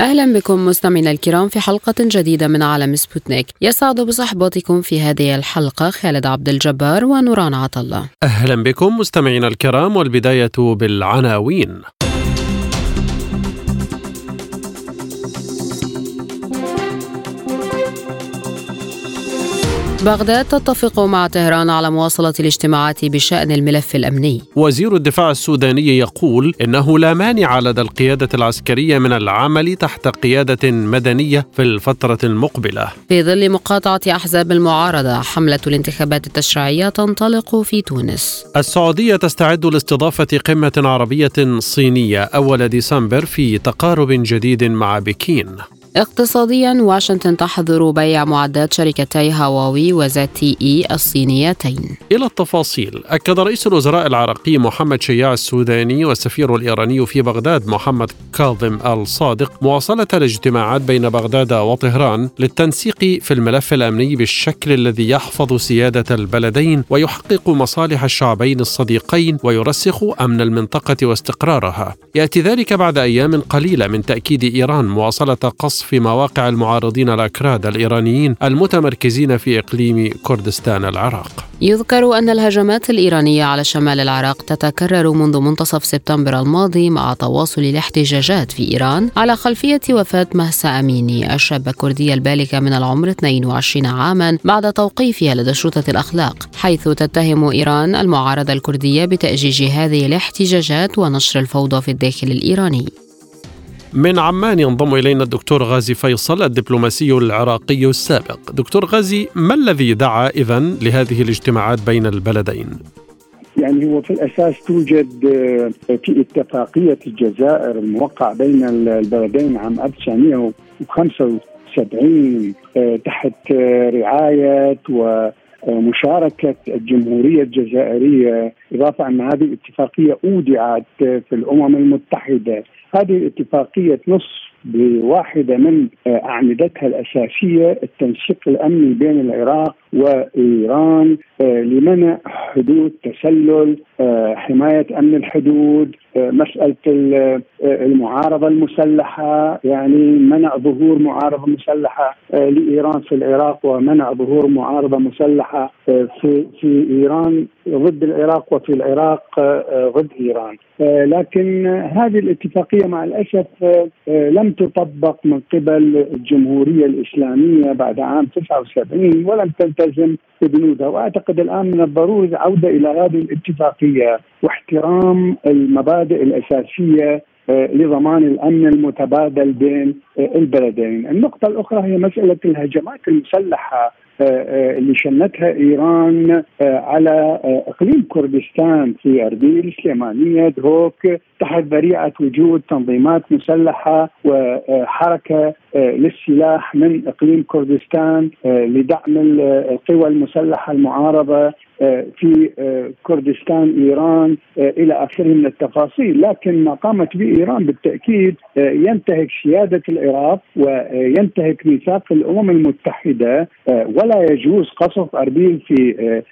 أهلا بكم مستمعينا الكرام في حلقة جديدة من عالم سبوتنيك. يسعد بصحبتكم في هذه الحلقة خالد عبد الجبار ونوران عطلة أهلا بكم مستمعينا الكرام والبداية بالعناوين. بغداد تتفق مع طهران على مواصلة الاجتماعات بشأن الملف الأمني. وزير الدفاع السوداني يقول إنه لا مانع لدى القيادة العسكرية من العمل تحت قيادة مدنية في الفترة المقبلة. في ظل مقاطعة أحزاب المعارضة حملة الانتخابات التشريعية تنطلق في تونس. السعودية تستعد لاستضافة قمة عربية صينية أول ديسمبر في تقارب جديد مع بكين. اقتصاديا واشنطن تحظر بيع معدات شركتي هواوي وزد تي اي الصينيتين. إلى التفاصيل أكد رئيس الوزراء العراقي محمد شياع السوداني والسفير الإيراني في بغداد محمد كاظم الصادق مواصلة الاجتماعات بين بغداد وطهران للتنسيق في الملف الأمني بالشكل الذي يحفظ سيادة البلدين ويحقق مصالح الشعبين الصديقين ويرسخ أمن المنطقة واستقرارها. يأتي ذلك بعد أيام قليلة من تأكيد إيران مواصلة قصف مواقع المعارضين الأكراد الإيرانيين المتمركزين في إقليم كردستان العراق. يذكر أن الهجمات الإيرانية على شمال العراق تتكرر منذ منتصف سبتمبر الماضي مع تواصل الاحتجاجات في إيران على خلفية وفاة مهسا أميني الشابة الكردية البالغة من العمر 22 عاما بعد توقيفها لدى شرطة الأخلاق حيث تتهم إيران المعارضة الكردية بتأجيج هذه الاحتجاجات ونشر الفوضى في الداخل الإيراني. من عمان ينضم إلينا الدكتور غازي فيصل الدبلوماسي العراقي السابق دكتور غازي ما الذي دعا إذن لهذه الاجتماعات بين البلدين؟ يعني هو في الأساس توجد في اتفاقية الجزائر الموقع بين البلدين عام 1975 تحت رعاية و مشاركة الجمهورية الجزائرية إضافة أن هذه الاتفاقية أودعت في الأمم المتحدة. هذه الاتفاقية نص بواحدة من أعمدتها الأساسية التنسيق الأمني بين العراق وإيران لمنع حدود تسلل حماية أمن الحدود مسألة المعارضة المسلحة يعني منع ظهور معارضة مسلحة لإيران في العراق ومنع ظهور معارضة مسلحة في في إيران ضد العراق وفي العراق ضد إيران. لكن هذه الاتفاقية مع الأسف لم تطبق من قبل الجمهورية الإسلامية بعد عام 79 ولم تلتزم ببنودها وأعتقد الآن من الضروري العودة إلى هذه الاتفاقية واحترام المبادئ الأساسية لضمان الأمن المتبادل بين البلدين. النقطة الأخرى هي مسألة الهجمات المسلحة اللي شنتها إيران على إقليم كردستان في اربيل سليمانيه دهوك تحت ذريعة وجود تنظيمات مسلحة وحركة للسلاح من إقليم كردستان لدعم القوى المسلحة المعارضة في كردستان إيران إلى آخره من التفاصيل، لكن ما قامت به إيران بالتأكيد ينتهك سيادة العراق وينتهك ميثاق الأمم المتحدة ولا يجوز قصف أربيل في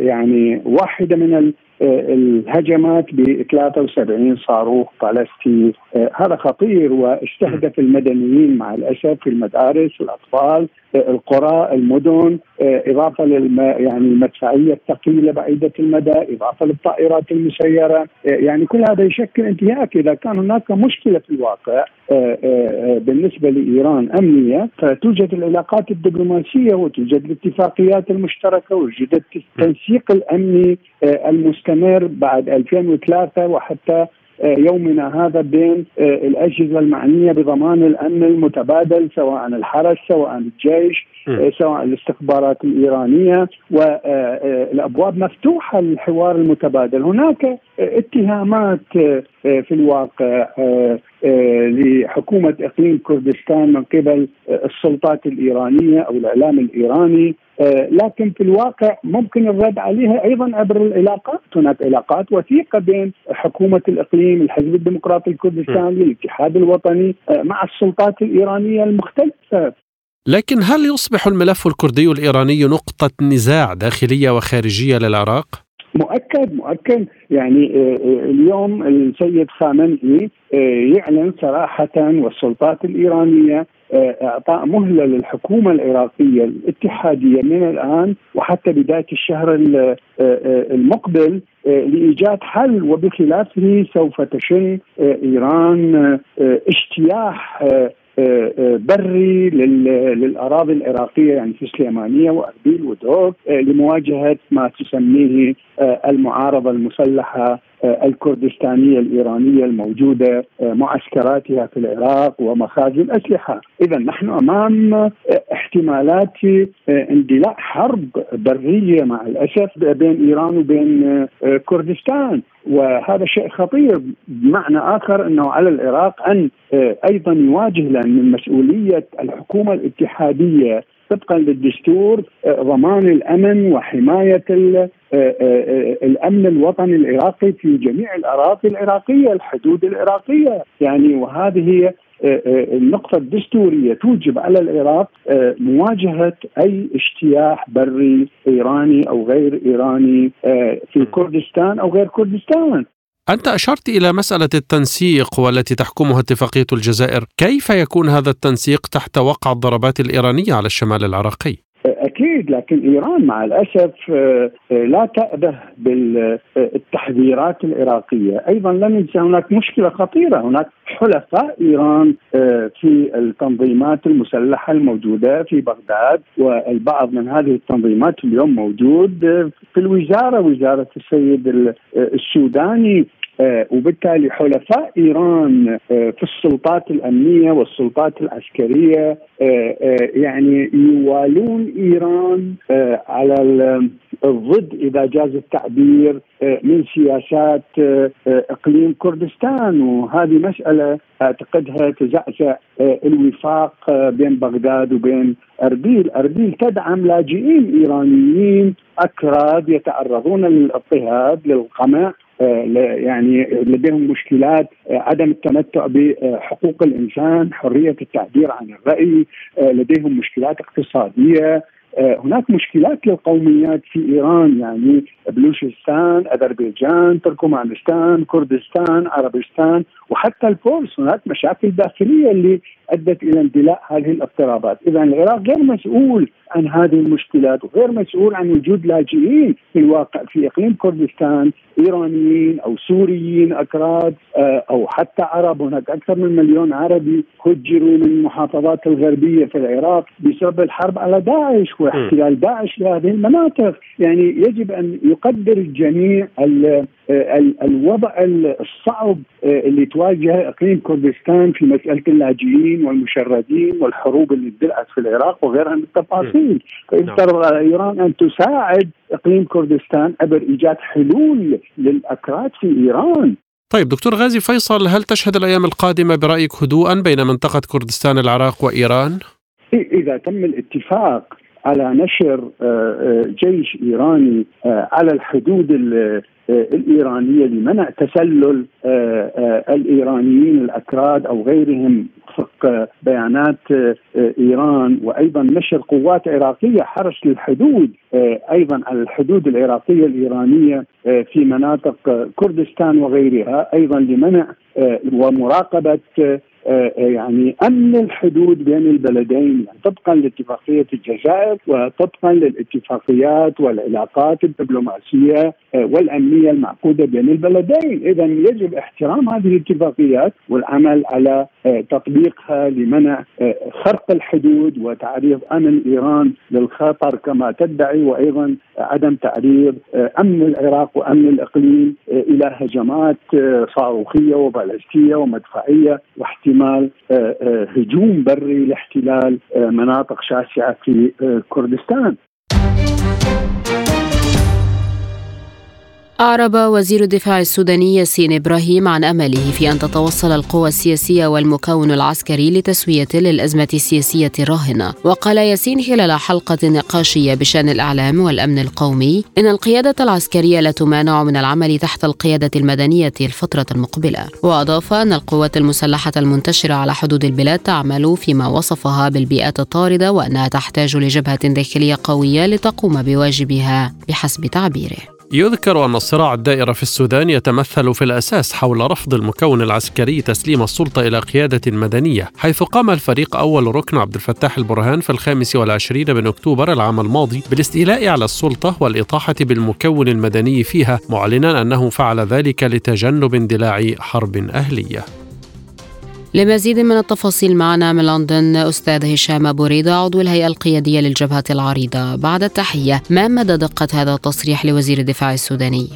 يعني واحدة من الهجمات ب 73 صاروخ بالستي هذا خطير واستهدف المدنيين مع الأسف في المدارس الأطفال القرى المدن إضافة للم يعني المدفعية الثقيلة بعيدة المدى إضافة للطائرات المسيرة يعني كل هذا يشكل انتهاك. إذا كان هناك مشكلة في الواقع بالنسبة لإيران أمنية فتوجد العلاقات الدبلوماسية وتوجد الاتفاقيات المشتركة ووجد التنسيق الأمني المستمر بعد 2003 وحتى يومنا هذا بين الأجهزة المعنية بضمان الأمن المتبادل سواء الحرس سواء الجيش سواء الاستخبارات الإيرانية والابواب مفتوحة للحوار المتبادل، هناك اتهامات في الواقع لحكومة إقليم كردستان من قبل السلطات الإيرانية أو الإعلام الإيراني لكن في الواقع ممكن الرد عليها أيضا عبر العلاقات، هناك علاقات وثيقة بين حكومة الإقليم، الحزب الديمقراطي الكردستاني، الاتحاد الوطني مع السلطات الإيرانية المختلفة. لكن هل يصبح الملف الكردي الإيراني نقطة نزاع داخلية وخارجية للعراق؟ مؤكد مؤكد. يعني اليوم السيد خامنئي يعلن صراحة والسلطات الإيرانية إعطاء مهلة للحكومة العراقية الاتحادية من الآن وحتى بداية الشهر المقبل لإيجاد حل وبخلافه سوف تشن إيران اجتياح بري للأراضي العراقية يعني في سليمانية وأربيل ودوق لمواجهة ما تسميه المعارضة المسلحة الكردستانية الإيرانية الموجودة معسكراتها في العراق ومخازن اسلحه، اذا نحن أمام احتمالات اندلاع حرب برية مع الأسف بين إيران وبين كردستان. وهذا شيء خطير بمعنى آخر إنه على العراق أن أيضا يواجه لأن من مسؤولية الحكومة الاتحادية طبقا للدستور ضمان الأمن وحماية الأمن الوطني العراقي في جميع الأراضي العراقية الحدود العراقية. يعني وهذه هي النقطة الدستورية توجب على العراق مواجهة أي اجتياح بري إيراني أو غير إيراني في كردستان أو غير كردستان. أنت أشرت إلى مسألة التنسيق والتي تحكمها اتفاقية الجزائر. كيف يكون هذا التنسيق تحت وقع الضربات الإيرانية على الشمال العراقي؟ أكيد لكن إيران مع الأسف لا تأبه بالتحذيرات العراقية، أيضا لا ننسى هناك مشكلة خطيرة، هناك حلفاء إيران في التنظيمات المسلحة الموجودة في بغداد والبعض من هذه التنظيمات اليوم موجود في الوزارة وزارة السيد السوداني آه وبالتالي حلفاء إيران آه في السلطات الأمنية والسلطات العسكرية آه يعني يوالون إيران على الضد إذا جاز التعبير من سياسات إقليم كردستان. وهذه مسألة أعتقدها تزعزع الوفاق بين بغداد وبين أربيل، أربيل تدعم لاجئين إيرانيين أكراد يتعرضون للاضطهاد للقمع. يعني لديهم مشكلات عدم التمتع بحقوق الإنسان، حرية التعبير عن الرأي، لديهم مشكلات اقتصادية، هناك مشكلات للقوميات في إيران يعني بلوشستان، أذربيجان، تركمانستان، كردستان، عربستان وحتى الفرس. هناك مشاكل داخلية اللي أدت إلى اندلاع هذه الاضطرابات، اذا العراق غير مسؤول عن هذه المشكلات وغير مسؤول عن وجود لاجئين في الواقع في إقليم كردستان إيرانيين أو سوريين أكراد أو حتى عرب. هناك أكثر من مليون عربي هجروا من المحافظات الغربية في العراق بسبب الحرب على داعش واحتلال داعش لهذه المناطق، يعني يجب أن يقدر الجميع الوضع الصعب اللي تواجه إقليم كردستان في مسألة اللاجئين. والمشردين والحروب اللي اندلعت في العراق وغيرها من التفاصيل، فيفترض على إيران أن تساعد إقليم كردستان عبر إيجاد حلول للأكراد في إيران. طيب دكتور غازي فيصل هل تشهد الأيام القادمة برأيك هدوءا بين منطقة كردستان العراق وإيران؟ إذا تم الاتفاق على نشر جيش إيراني على الحدود الإيرانية لمنع تسلل الإيرانيين الأكراد أو غيرهم وفق بيانات إيران. وأيضا نشر قوات عراقية حرس للحدود أيضا على الحدود العراقية الإيرانية في مناطق كردستان وغيرها أيضا لمنع ومراقبة يعني أمن الحدود بين البلدين يعني طبقا لاتفاقية الجزائر وطبقا للاتفاقيات والعلاقات الدبلوماسية والأمنية المعقودة بين البلدين، إذا يجب احترام هذه الاتفاقيات والعمل على تطبيقها لمنع خرق الحدود وتعريض أمن إيران للخطر كما تدعي وأيضا عدم تعريض أمن العراق وأمن الإقليم إلى هجمات صاروخية وبالستيه ومدفعية واحتمال هجوم بري لاحتلال مناطق شاسعة في كردستان. أعرب وزير الدفاع السوداني ياسين إبراهيم عن أمله في أن تتوصل القوى السياسية والمكون العسكري لتسوية للأزمة السياسية الراهنة. وقال ياسين خلال حلقة نقاشية بشأن الإعلام والأمن القومي إن القيادة العسكرية لا تمانع من العمل تحت القيادة المدنية الفترة المقبلة. وأضاف أن القوات المسلحة المنتشرة على حدود البلاد تعمل فيما وصفها بالبيئات الطاردة وأنها تحتاج لجبهة داخلية قوية لتقوم بواجبها بحسب تعبيره. يذكر أن الصراع الدائر في السودان يتمثل في الأساس حول رفض المكون العسكري تسليم السلطة إلى قيادة مدنية حيث قام الفريق أول ركن عبد الفتاح البرهان في الخامس والعشرين من أكتوبر العام الماضي بالاستيلاء على السلطة والإطاحة بالمكون المدني فيها معلنا أنه فعل ذلك لتجنب اندلاع حرب أهلية. لمزيد من التفاصيل معنا من لندن أستاذ هشام أبو ريدة عضو الهيئة القيادية للجبهة العريضة بعد التحية ما مدى دقة هذا التصريح لوزير الدفاع السوداني؟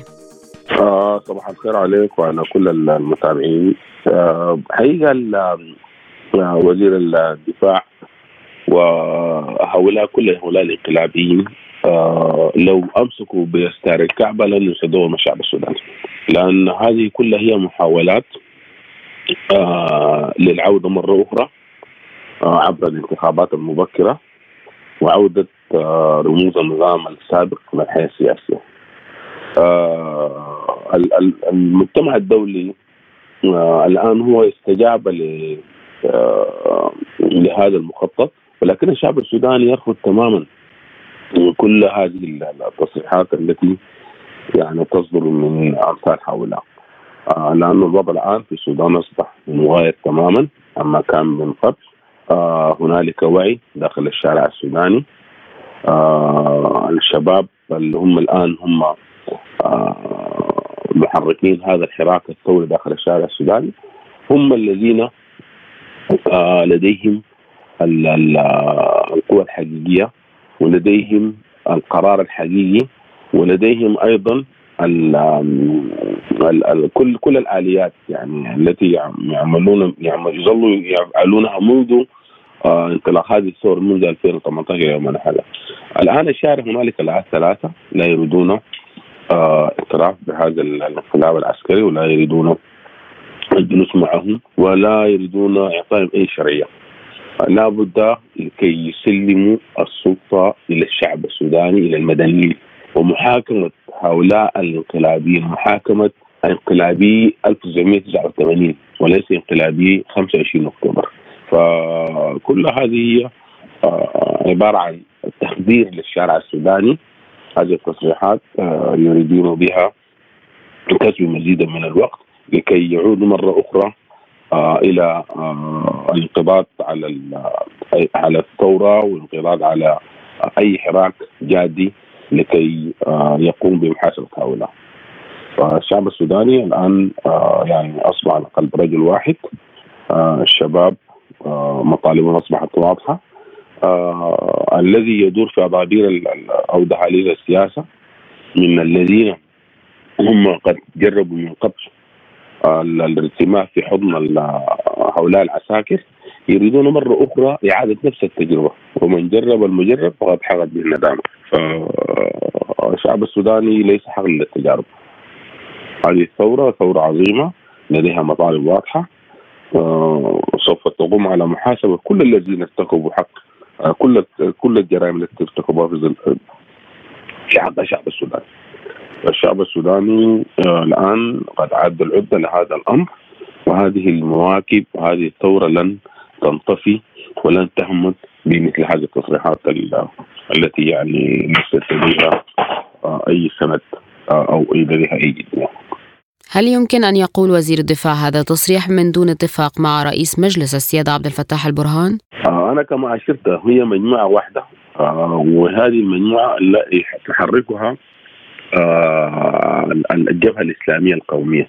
آه صباح الخير عليك وعلى كل المتابعين آه حقيقة آه، وزير الدفاع وهؤلاء كل هؤلاء الانقلابيين آه لو أمسكوا بيستار الكعبة لن يسدوا الشعب السوداني لأن هذه كلها هي محاولات آه للعودة مرة أخرى آه عبر الانتخابات المبكرة وعودة آه رموز النظام السابق من الحياة السياسية آه المجتمع الدولي الآن هو استجاب لهذا المخطط ولكن الشعب السوداني يرفض تماما كل هذه التصريحات التي يعني تصدر من امثال هؤلاء. آه لأن الوضع الآن في السودان أصبح مغاير تماما عما كان من قبل آه هنالك وعي داخل الشارع السوداني. آه الشباب اللي هم الآن هم محركين هذا الحراك الثوري داخل الشارع السوداني هم الذين لديهم القوى الحقيقية ولديهم القرار الحقيقي ولديهم أيضا كل كل الآليات يعني التي يعملون يظلوا يفعلونها منذ آه انطلاق هذه الثورة منذ 2018 يومنا هذا. الآن الشارع هنالك الآن ثلاثة لا يريدون آه اعتراف بهذا الانقلاب العسكري ولا يريدون الجلوس معهم ولا يريدون اعطائهم أي شرعيه. لا بد لكي يسلموا السلطة إلى الشعب السوداني إلى المدنيين ومحاكمة هؤلاء الانقلابيين محاكمة انقلابي 1989 وليس انقلابي 25 أكتوبر. فكل هذه آه، عبارة عن تخدير للشارع السوداني. هذه التصريحات آه، يريدون بها كسب مزيدا من الوقت لكي يعودوا مرة أخرى آه، إلى الانقضاض على على الثورة والانقضاض على أي حراك جادي لكي آه، يقوم بمحاسبه هؤلاء. فالشعب السوداني الآن آه، يعني أصبح على قلب رجل واحد. آه، الشباب مطالبهم أصبحت واضحة. الذي يدور في اضابير أو دهاليز السياسة من الذين هم قد جربوا من قبل الارتماء في حضن هؤلاء العساكر. يريدون مرة أخرى إعادة نفس التجربة. ومن جرب المجرب فقد حقت به الندامة فالشعب السوداني ليس حقل للتجارب. هذه الثورة ثورة عظيمة لديها مطالب واضحة. سوف تقوم على محاسبة كل الذين ارتكبوا حق كل كل الجرائم التي ارتكبوها في ظل في حق الشعب السوداني الشعب السوداني آه، الآن قد عد العدة لهذا الأمر. وهذه المواكب وهذه الثورة لن تنطفي ولن تهمت بمثل هذه التصريحات التي يعني ليست لديها آه، أي سند آه، أو أي لديها أي جدية. هل يمكن أن يقول وزير الدفاع هذا تصريح من دون اتفاق مع رئيس مجلس السيادة عبد الفتاح البرهان؟ آه أنا كما أشرت هي مجموعة واحدة وهذه المجموعة التي تحركها الجبهة الإسلامية القومية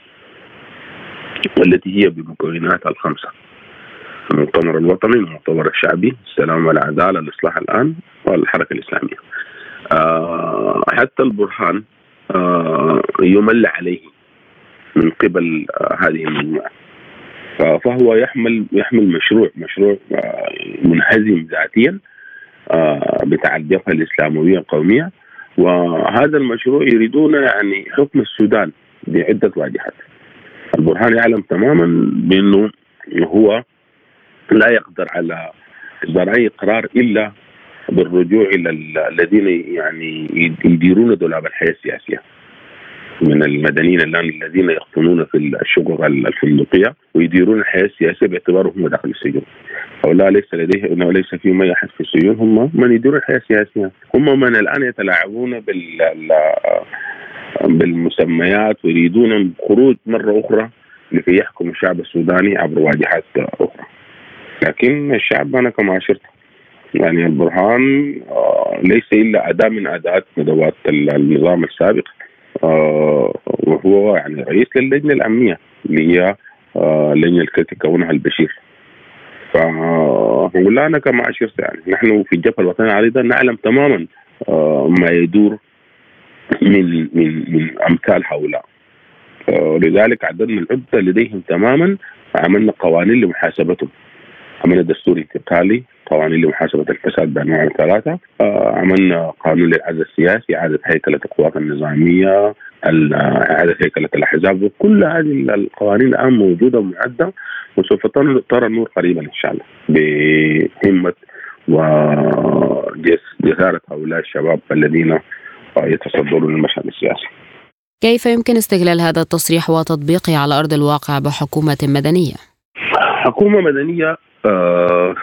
التي هي بمكوناتها الخمسة المؤتمر الوطني المؤتمر الشعبي. السلام والعدالة الإصلاح الآن والحركة الإسلامية. آه حتى البرهان آه يمل عليه من قبل آه هذه المجموعة. فهو يحمل يحمل مشروع مشروع آه منهزم ذاتيا آه بتاع الجبهة الإسلامية القومية. وهذا المشروع يريدون يعني حكم السودان بعدة واجهات. البرهان يعلم تماما بأنه هو لا يقدر على إصدار أي قرار إلا بالرجوع إلى الذين يعني يديرون دولاب الحياة السياسية من المدنيين الآن الذين يقطنون في الشقق الفندقية ويديرون الحياة السياسية باعتبارهم هم داخل السجون. هؤلاء ليس لديه إنه ليس فيهم أي احد في السجون هم من يديرون الحياة السياسية، هم من الآن يتلاعبون بال بالمسميات ويريدون الخروج مرة أخرى لكي يحكم الشعب السوداني عبر واجهات أخرى. لكن الشعب أنا كما اشرت يعني البرهان آه، ليس إلا أداة من أداة ندوات النظام السابق آه، وهو يعني رئيس للجنة الأمنية اللي هي آه، اللجنه التي كونها البشير. أنا كما اشرت يعني نحن في الجبهه الوطنية العريضة نعلم تماما ما يدور من من من أمثال هؤلاء. ولذلك عددنا العدة لديهم تماما عملنا قوانين لمحاسبتهم. عملنا دستور انتقالي قوانين لمحاسبه الفساد بأنواع ثلاثة. آه عملنا قانون للعزل السياسي إعادة هيكلة القوات النظامية إعادة هيكلة الأحزاب وكل هذه القوانين الآن موجودة ومعدة وسوف ترى النور قريبا إن شاء الله. بهمة وجسارة هؤلاء الشباب الذين يتصدرون المشهد السياسي. كيف يمكن استغلال هذا التصريح وتطبيقه على أرض الواقع بحكومة مدنية؟ حكومة مدنية آه،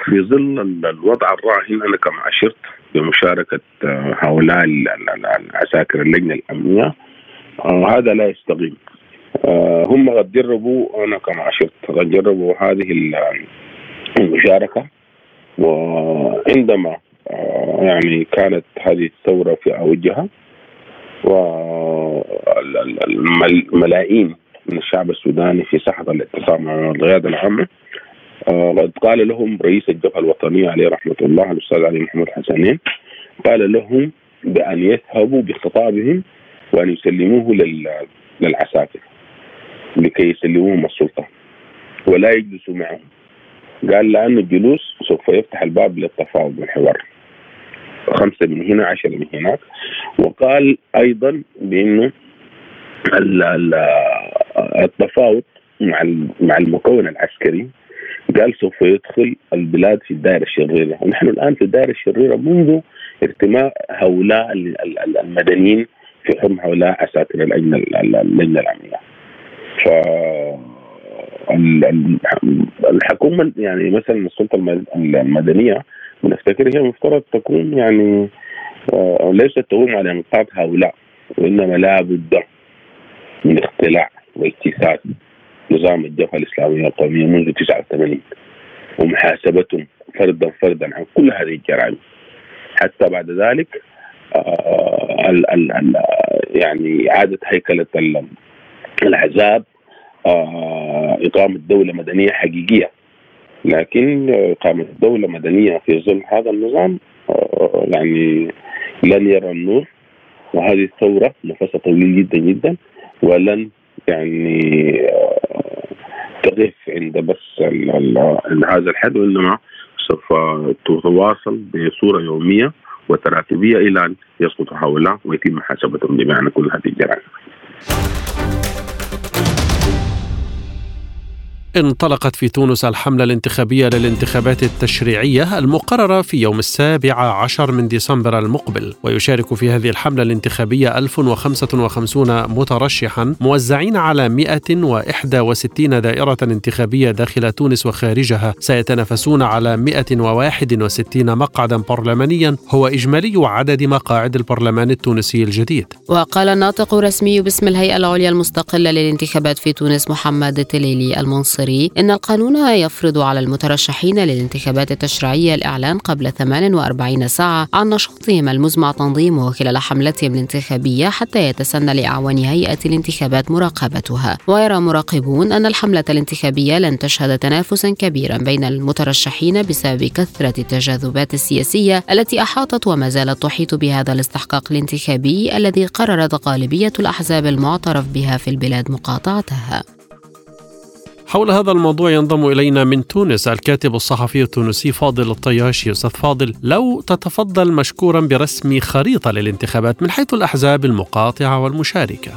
في ظل الوضع الراهن. أنا كما اشرت بمشاركة آه، هؤلاء العساكر اللجنة الأمنية. آه، هذا لا يستقيم هم قد جربوا أنا كما اشرت قد جربوا هذه المشاركة. وعندما يعني كانت هذه الثورة في أوجها والملايين من الشعب السوداني في ساحة الاعتصام مع القيادة العامة قد قال لهم رئيس الجبهة الوطنية عليه رحمة الله الأستاذ علي محمود حسنين قال لهم بأن يذهبوا بخطابهم وأن يسلموه للعساكر لكي يسلموهم السلطة ولا يجلسوا معهم. قال لأن الجلوس سوف يفتح الباب للتفاوض والحوار خمسة من هنا عشرة من هناك. وقال أيضا بأنه التفاوض مع مع المكون العسكري قال سوف يدخل البلاد في الدائرة الشريرة. ونحن الآن في الدائرة الشريرة منذ ارتماء هؤلاء المدنيين في حكم هؤلاء أساتذة اللجنه اللجنه الامنيه ف الحكومة يعني مثلا السلطة المدنية بنفتكر هي المفترض تكون يعني آه، ليست تقوم على انقاذ هؤلاء وإنما لا بد من اختلاع واجتثاث نظام الجبهه الاسلاميه القومية منذ 89 ومحاسبتهم فردا فردا عن كل هذه الجرائم. حتى بعد ذلك آه ال ال ال يعني اعاده هيكلة الاحزاب آه إقامة دولة مدنية حقيقية. لكن إقامة دولة مدنية في ظل هذا النظام آه يعني لن يرى النور. وهذه الثورة نفسها طويل جدا جدا ولن يعني تقف عند بس هذا الحد وإنما سوف تتواصل بصورة يومية وتراتبية إلى أن يسقط هؤلاء ويتم محاسبتهم بمعنى كل هذه الجرائم. انطلقت في تونس الحملة الانتخابية للانتخابات التشريعية المقررة في يوم السابع عشر من ديسمبر المقبل. ويشارك في هذه الحملة الانتخابية 1055 مترشحا موزعين على 161 دائرة انتخابية داخل تونس وخارجها. سيتنافسون على 161 مقعدا برلمانيا. هو إجمالي عدد مقاعد البرلمان التونسي الجديد. وقال الناطق الرسمي باسم الهيئة العليا المستقلة للانتخابات في تونس محمد التليلي المنصري. الجمهوري إن القانون يفرض على المترشحين للانتخابات التشريعية الإعلان قبل 48 ساعة عن نشاطهم المزمع تنظيمه خلال حملتهم الانتخابية حتى يتسنى لأعوان هيئة الانتخابات مراقبتها. ويرى مراقبون أن الحملة الانتخابية لن تشهد تنافسا كبيرا بين المترشحين بسبب كثرة التجاذبات السياسية التي أحاطت وما زالت تحيط بهذا الاستحقاق الانتخابي الذي قررت غالبية الأحزاب المعترف بها في البلاد مقاطعتها. حول هذا الموضوع ينضم إلينا من تونس الكاتب الصحفي التونسي فاضل الطياشي أستاذ فاضل لو تتفضل مشكورا برسم خريطة للانتخابات من حيث الأحزاب المقاطعة والمشاركة.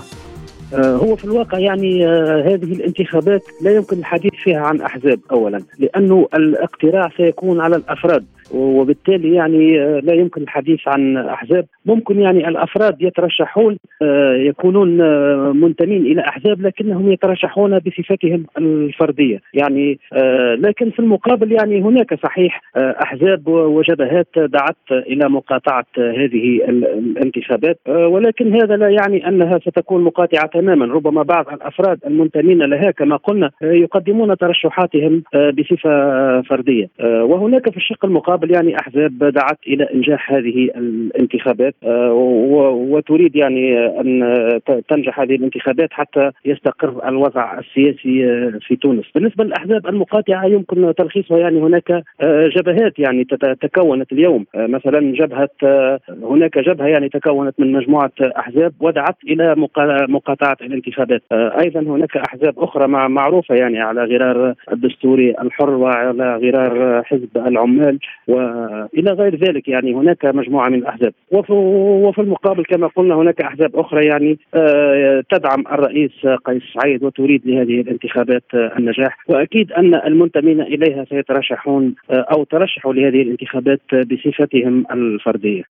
آه، هو في الواقع يعني آه، هذه الانتخابات لا يمكن الحديث فيها عن أحزاب اولا لأنه الاقتراع سيكون على الأفراد وبالتالي يعني آه، لا يمكن الحديث عن أحزاب. ممكن يعني الأفراد يترشحون آه، يكونون آه، منتمين إلى أحزاب لكنهم يترشحون بصفتهم الفردية. يعني لكن في المقابل يعني هناك صحيح أحزاب وجبهات دعت إلى مقاطعة هذه الانتخابات. ولكن هذا لا يعني أنها ستكون مقاطعة تماما. ربما بعض الأفراد المنتمين لها كما قلنا يقدمون ترشحاتهم بصفة فردية. وهناك في الشق المقابل المقابل يعني أحزاب دعت إلى إنجاح هذه الانتخابات آه، وتريد يعني أن تنجح هذه الانتخابات حتى يستقر الوضع السياسي آه، في تونس. بالنسبة للأحزاب المقاطعة يمكن تلخيصها يعني هناك آه، جبهات يعني تكونت اليوم مثلا جبهة هناك جبهة يعني تكونت من مجموعة أحزاب ودعت إلى مقاطعة الانتخابات. أيضا هناك أحزاب أخرى معروفة يعني على غرار الدستوري الحر وعلى غرار حزب العمال وإلى غير ذلك يعني هناك مجموعة من الأحزاب. وفي المقابل كما قلنا هناك أحزاب أخرى يعني آه، تدعم الرئيس قيس سعيد وتريد لهذه الانتخابات آه، النجاح. وأكيد أن المنتمين إليها سيترشحون آه، أو ترشحوا لهذه الانتخابات بصفتهم الفردية.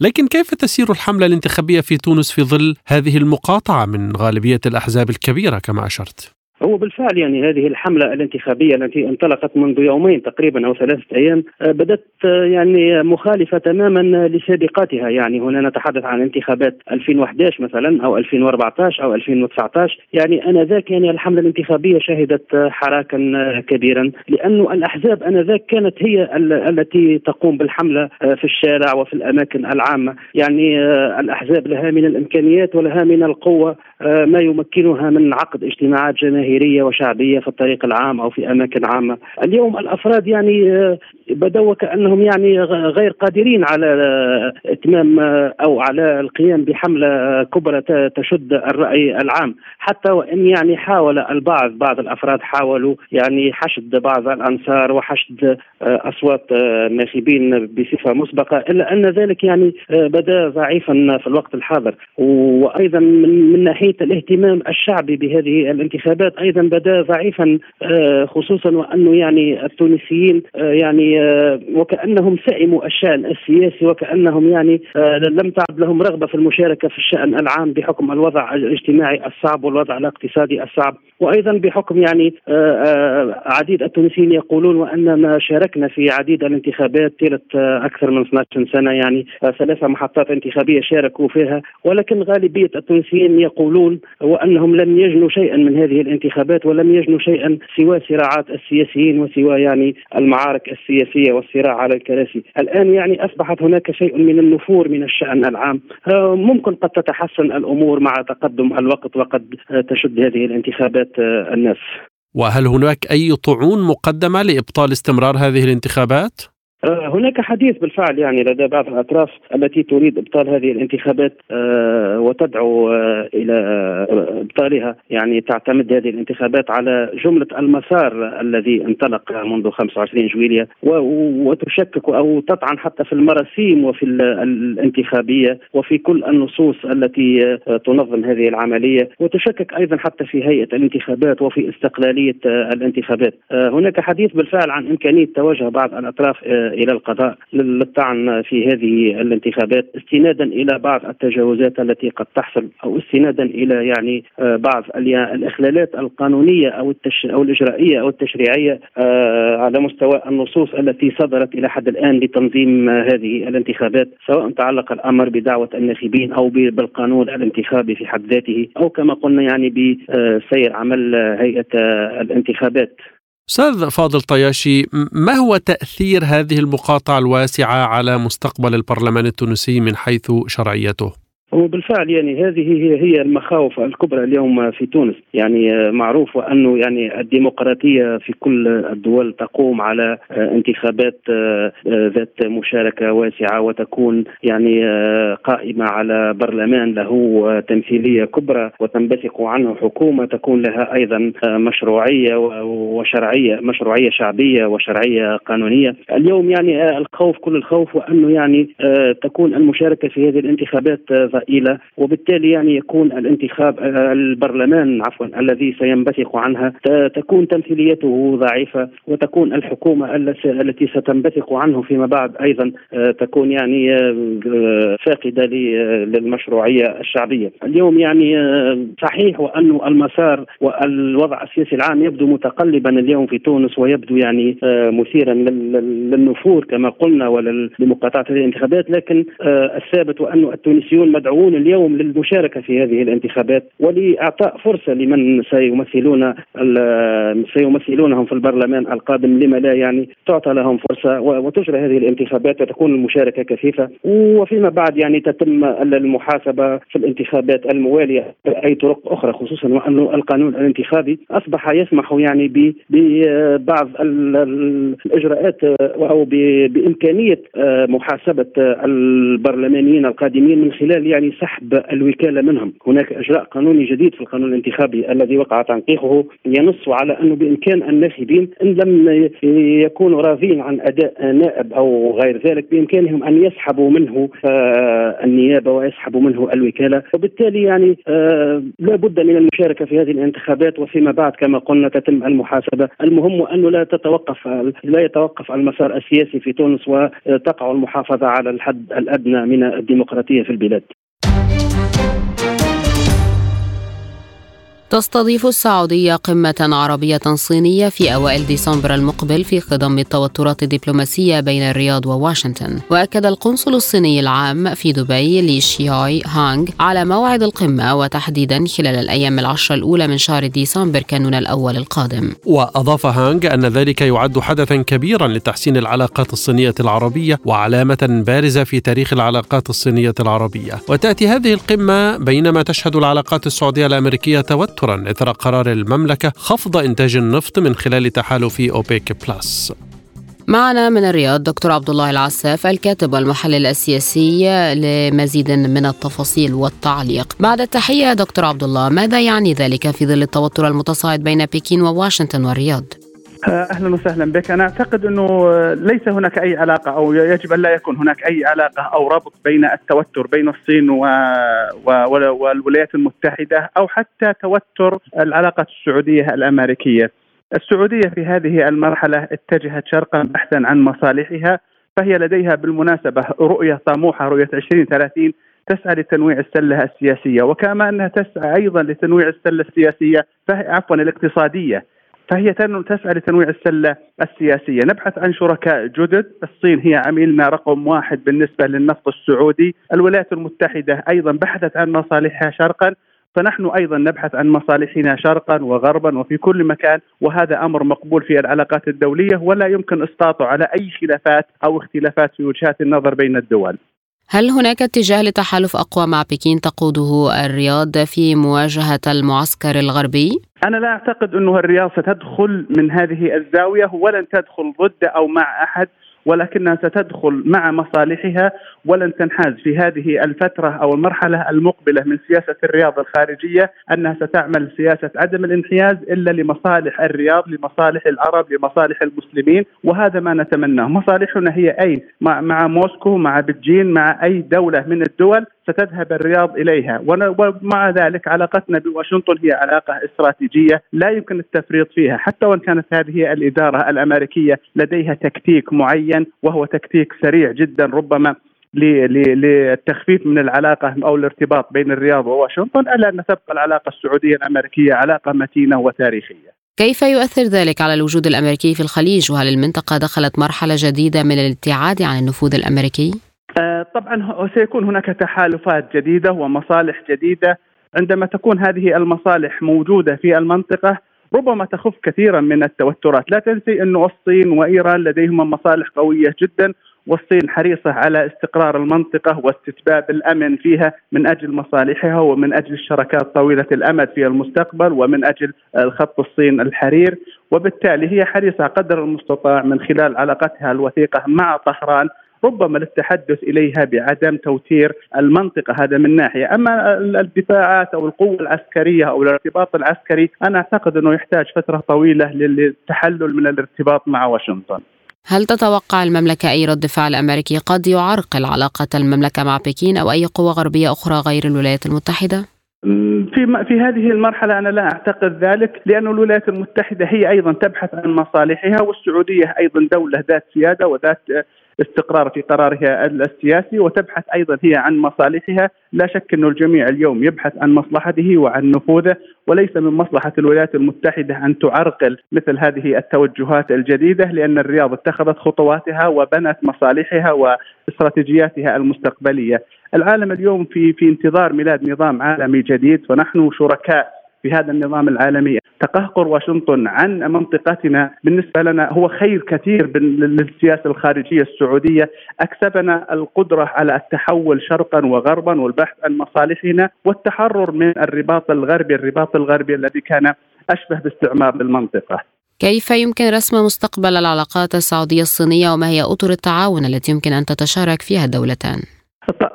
لكن كيف تسير الحملة الانتخابية في تونس في ظل هذه المقاطعة من غالبية الأحزاب الكبيرة كما أشرت؟ هو بالفعل يعني هذه الحملة الانتخابية التي انطلقت منذ يومين تقريبا أو ثلاثة أيام آه، بدأت آه، يعني مخالفة تماما لسابقاتها. يعني هنا نتحدث عن انتخابات 2011 مثلا أو 2014 أو 2019 يعني أنذاك يعني الحملة الانتخابية شهدت آه، حراكا كبيرا لأنه الأحزاب أنذاك كانت هي التي تقوم بالحملة في الشارع وفي الأماكن العامة. يعني الأحزاب لها من الإمكانيات ولها من القوة. ما يمكنها من عقد اجتماعات جماهيرية وشعبية في الطريق العام أو في أماكن عامة، اليوم الأفراد يعني آه، بدوا وكانهم يعني غير قادرين على آه، إتمام آه، أو على القيام بحملة كبرى تشد الرأي العام، حتى وإن يعني حاول البعض بعض الأفراد حاولوا يعني حشد بعض الأنصار وحشد أصوات الناخبين بصفة مسبقة إلا أن ذلك يعني بدا ضعيفا في الوقت الحاضر. وأيضا من ناحية الاهتمام الشعبي بهذه الانتخابات أيضا بدا ضعيفا آه، خصوصا وانه يعني التونسيين آه، يعني آه، وكأنهم سئموا الشأن السياسي وكأنهم يعني لم تعد لهم رغبة في المشاركة في الشأن العام بحكم الوضع الاجتماعي الصعب والوضع الاقتصادي الصعب. وأيضا بحكم يعني عديد التونسيين يقولون واننا شاركنا في عديد الانتخابات طيله أكثر من 12 سنة يعني ثلاث محطات انتخابية شاركوا فيها. ولكن غالبية التونسيين يقولون وانهم لم يجنوا شيئا من هذه الانتخابات الانتخابات ولم يجنوا شيئا سوى صراعات السياسيين وسوى يعني المعارك السياسية والصراع على الكراسي، الآن يعني أصبحت هناك شيء من النفور من الشأن العام، آه، ممكن قد تتحسن الأمور مع تقدم الوقت وقد تشد هذه الانتخابات آه، الناس. وهل هناك أي طعون مقدمة لإبطال استمرار هذه الانتخابات؟ آه، هناك حديث بالفعل يعني لدى بعض الأطراف التي تريد إبطال هذه الانتخابات آه، وتدعو آه، إلى إبطالها يعني تعتمد هذه الانتخابات على جملة المسار الذي انطلق منذ 25 جويليا وتشكك أو تطعن حتى في المراسيم وفي الانتخابية وفي كل النصوص التي تنظم هذه العملية وتشكك أيضا حتى في هيئة الانتخابات وفي استقلالية الانتخابات. هناك حديث بالفعل عن إمكانية توجه بعض الأطراف إلى القضاء. للطعن في هذه الانتخابات استنادا إلى بعض التجاوزات التي قد تحصل أو استنادا إلى يعني آه، بعض الإخلالات القانونية أو التش أو الإجرائية أو التشريعية آه، على مستوى النصوص التي صدرت إلى حد الآن لتنظيم هذه الانتخابات سواء تعلق الأمر بدعوة الناخبين أو بالقانون الانتخابي في حد ذاته أو كما قلنا يعني بسير عمل هيئة الانتخابات. أستاذ فاضل طياشي ما هو تأثير هذه المقاطعة الواسعة على مستقبل البرلمان التونسي من حيث شرعيته؟ وبالفعل يعني هذه هي هي المخاوف الكبرى اليوم في تونس. يعني معروف انه يعني الديمقراطية في كل الدول تقوم على انتخابات ذات مشاركة واسعة وتكون يعني قائمة على برلمان له تمثيلية كبرى وتنبثق عنه حكومة تكون لها أيضا مشروعية وشرعية مشروعية شعبية وشرعية قانونية. اليوم يعني الخوف كل الخوف وأنه يعني تكون المشاركة في هذه الانتخابات ضئيله وبالتالي يعني يكون الانتخاب البرلمان عفوا الذي سينبثق عنها تكون تمثيليته ضعيفة وتكون الحكومة التي ستنبثق عنه فيما بعد أيضا تكون يعني فاقدة للمشروعية الشعبية. اليوم يعني صحيح وانه المسار والوضع السياسي العام يبدو متقلبا اليوم في تونس ويبدو يعني مثيرا للنفور كما قلنا ولمقاطعه هذه الانتخابات لكن الثابت وان التونسيون مدعوون اليوم للمشاركة في هذه الانتخابات ولإعطاء فرصة لمن سيمثلون سيمثلونهم في البرلمان القادم لما لا يعني تعطى لهم فرصة وتجرى هذه الانتخابات وتكون المشاركة كثيفة. وفيما بعد يعني تتم المحاسبة في الانتخابات الموالية باي طرق أخرى خصوصا وانه القانون الانتخابي أصبح يسمح يعني ببعض الإجراءات أو بإمكانية محاسبة البرلمانيين القادمين من خلال يعني سحب الوكالة منهم، هناك إجراء قانوني جديد في القانون الانتخابي الذي وقع تنقيحه. ينص على أنه بإمكان الناخبين إن لم يكونوا راضين عن أداء نائب أو غير ذلك بإمكانهم أن يسحبوا منه النيابة ويسحبوا منه الوكالة، وبالتالي يعني لا بد من المشاركة في هذه الانتخابات وفيما بعد كما قلنا تتم المحاسبة، المهم انه لا تتوقف لا يتوقف المسار السياسي في تونس وتقع المحافظة على الحد الأدنى من الديمقراطية في البلاد. Thank you. تستضيف السعودية قمة عربية صينية في أوائل ديسمبر المقبل في خضم التوترات الدبلوماسية بين الرياض وواشنطن. وأكد القنصل الصيني العام في دبي لي شياي هانغ على موعد القمة وتحديدا خلال الأيام العشر الأولى من شهر ديسمبر كانون الأول القادم. وأضاف هانغ أن ذلك يعد حدثا كبيرا لتحسين العلاقات الصينية العربية وعلامة بارزة في تاريخ العلاقات الصينية العربية. وتأتي هذه القمة بينما تشهد العلاقات السعودية الأمريكية توتر توترا إثر قرار المملكة خفض إنتاج النفط من خلال تحالف أوبيك بلس. معنا من الرياض دكتور عبد الله العساف الكاتب والمحلل السياسي لمزيد من التفاصيل والتعليق. بعد التحية دكتور عبد الله، ماذا يعني ذلك في ظل التوتر المتصاعد بين بكين وواشنطن والرياض؟ أهلا وسهلا بك، أنا أعتقد أنه ليس هناك أي علاقة أو يجب أن لا يكون هناك أي علاقة أو ربط بين التوتر بين الصين و... و... والولايات المتحدة أو حتى توتر العلاقه السعودية الأمريكية. السعودية في هذه المرحلة اتجهت شرقا بحثا عن مصالحها فهي لديها بالمناسبة رؤية طموحة رؤية 2030 تسعى لتنويع السلة السياسية. وكما أنها تسعى أيضا لتنويع السلة السياسية فهي عفوا الاقتصادية. فهي تسعى لتنويع السلة السياسية. نبحث عن شركاء جدد. الصين هي عميلنا رقم واحد بالنسبة للنفط السعودي. الولايات المتحدة أيضا بحثت عن مصالحها شرقا. فنحن أيضا نبحث عن مصالحنا شرقا وغربا وفي كل مكان. وهذا أمر مقبول في العلاقات الدولية. ولا يمكن إسقاطه على أي خلافات أو اختلافات في وجهات النظر بين الدول. هل هناك اتجاه لتحالف أقوى مع بكين تقوده الرياض في مواجهة المعسكر الغربي؟ أنا لا أعتقد انه الرياض ستدخل من هذه الزاوية ولن تدخل ضد أو مع أحد ولكنها ستدخل مع مصالحها ولن تنحاز في هذه الفترة أو المرحلة المقبلة من سياسة الرياض الخارجية أنها ستعمل سياسة عدم الانحياز إلا لمصالح الرياض لمصالح العرب لمصالح المسلمين وهذا ما نتمناه. مصالحنا هي أي مع موسكو مع بجين مع أي دولة من الدول ستذهب الرياض إليها ومع ذلك علاقتنا بواشنطن هي علاقة استراتيجية لا يمكن التفريط فيها حتى وإن كانت هذه الإدارة الأمريكية لديها تكتيك معين وهو تكتيك سريع جدا ربما للتخفيف من العلاقة أو الارتباط بين الرياض وواشنطن ألا أن تبقى العلاقة السعودية الأمريكية علاقة متينة وتاريخية. كيف يؤثر ذلك على الوجود الأمريكي في الخليج وهل المنطقة دخلت مرحلة جديدة من الابتعاد عن النفوذ الأمريكي؟ آه، طبعا سيكون هناك تحالفات جديدة ومصالح جديدة. عندما تكون هذه المصالح موجودة في المنطقة ربما تخف كثيرا من التوترات، لا تنسي انه الصين وإيران لديهما مصالح قوية جدا. والصين حريصة على استقرار المنطقة واستتباب الأمن فيها من أجل مصالحها ومن أجل الشراكات طويلة الأمد في المستقبل ومن أجل خط الصين الحرير. وبالتالي هي حريصة قدر المستطاع من خلال علاقتها الوثيقة مع طهران ربما للتحدث إليها بعدم توتير المنطقة هذا من ناحية، أما الدفاعات أو القوة العسكرية أو الارتباط العسكري أنا أعتقد أنه يحتاج فترة طويلة للتحلل من الارتباط مع واشنطن. هل تتوقع المملكة أي رد فعل أمريكي قد يعرقل علاقة المملكة مع بكين أو أي قوة غربية أخرى غير الولايات المتحدة؟ في في هذه المرحلة أنا لا أعتقد ذلك لأن الولايات المتحدة هي أيضا تبحث عن مصالحها والسعودية أيضا دولة ذات سيادة وذات استقرار في قرارها السياسي وتبحث أيضا هي عن مصالحها، لا شك انه الجميع اليوم يبحث عن مصلحته وعن نفوذه وليس من مصلحة الولايات المتحدة أن تعرقل مثل هذه التوجهات الجديدة لأن الرياض اتخذت خطواتها وبنت مصالحها واستراتيجياتها المستقبلية. العالم اليوم في في انتظار ميلاد نظام عالمي جديد فنحن شركاء في هذا النظام العالمي. تقهقر واشنطن عن منطقتنا. بالنسبة لنا هو خير كثير للسياسة الخارجية السعودية. أكسبنا القدرة على التحول شرقا وغربا والبحث عن مصالحنا والتحرر من الرباط الغربي الرباط الغربي الذي كان أشبه باستعمار للمنطقة كيف يمكن رسم مستقبل العلاقات السعودية الصينية وما هي أطر التعاون التي يمكن أن تتشارك فيها الدولتان؟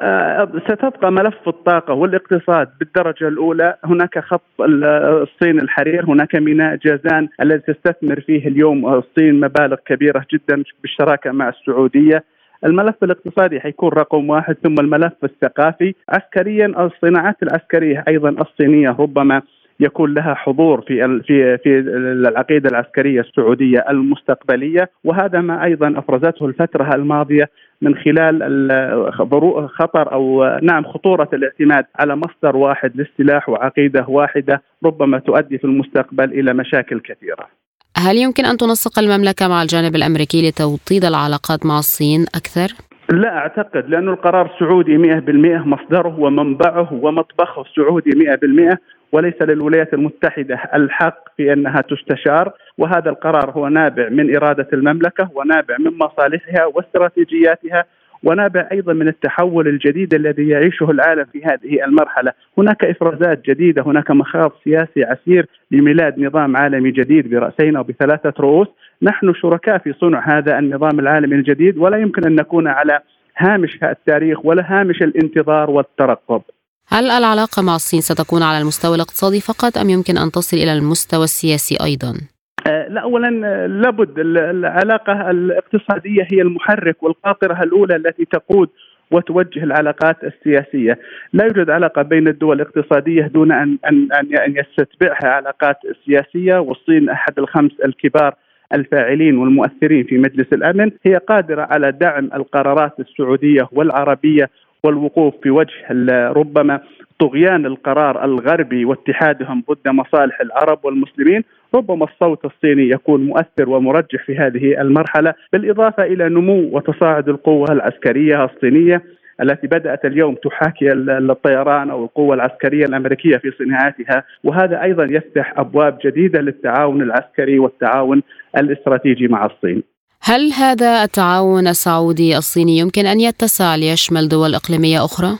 آه، ستبقى ملف الطاقة والاقتصاد بالدرجة الأولى. هناك خط الصين الحرير هناك ميناء جازان الذي تستثمر فيه اليوم. الصين مبالغ كبيرة جدا بالشراكة مع السعودية. الملف الاقتصادي حيكون رقم واحد. ثم الملف الثقافي. عسكريا الصناعات العسكرية أيضا الصينية ربما يكون لها حضور في في في العقيدة العسكرية السعودية المستقبلية. وهذا ما أيضا أفرزته الفترة الماضية من خلال خطر أو نعم خطورة الاعتماد على مصدر واحد للسلاح وعقيدة واحدة ربما تؤدي في المستقبل إلى مشاكل كثيرة. هل يمكن أن تنسق المملكة مع الجانب الأمريكي لتوطيد العلاقات مع الصين أكثر؟ لا أعتقد لأنه القرار سعودي 100% مصدره ومنبعه ومطبخه سعودي 100% وليس للولايات المتحدة الحق في أنها تستشار وهذا القرار هو نابع من إرادة المملكة ونابع من مصالحها واستراتيجياتها ونابع أيضا من التحول الجديد الذي يعيشه العالم في هذه المرحلة، هناك إفرازات جديدة، هناك مخاض سياسي عسير لميلاد نظام عالمي جديد برأسين أو بثلاثة رؤوس، نحن شركاء في صنع هذا النظام العالمي الجديد ولا يمكن أن نكون على هامش التاريخ ولا هامش الانتظار والترقب. هل العلاقة مع الصين ستكون على المستوى الاقتصادي فقط أم يمكن أن تصل إلى المستوى السياسي أيضا؟ آه، لا اولا آه، لابد العلاقة الاقتصادية هي المحرك والقاطرة الأولى التي تقود وتوجه العلاقات السياسية، لا يوجد علاقة بين الدول الاقتصادية دون أن أن أن يستتبعها علاقات سياسية والصين أحد الخمس الكبار الفاعلين والمؤثرين في مجلس الأمن هي قادرة على دعم القرارات السعودية والعربية والوقوف في وجه ربما طغيان القرار الغربي واتحادهم ضد مصالح العرب والمسلمين ربما الصوت الصيني يكون مؤثر ومرجح في هذه المرحلة بالإضافة إلى نمو وتصاعد القوة العسكرية الصينية التي بدأت اليوم تحاكي الطيران أو القوة العسكرية الأمريكية في صناعاتها وهذا أيضا يفتح أبواب جديدة للتعاون العسكري والتعاون الاستراتيجي مع الصين. هل هذا التعاون السعودي الصيني يمكن أن يتسع ليشمل دول إقليمية أخرى؟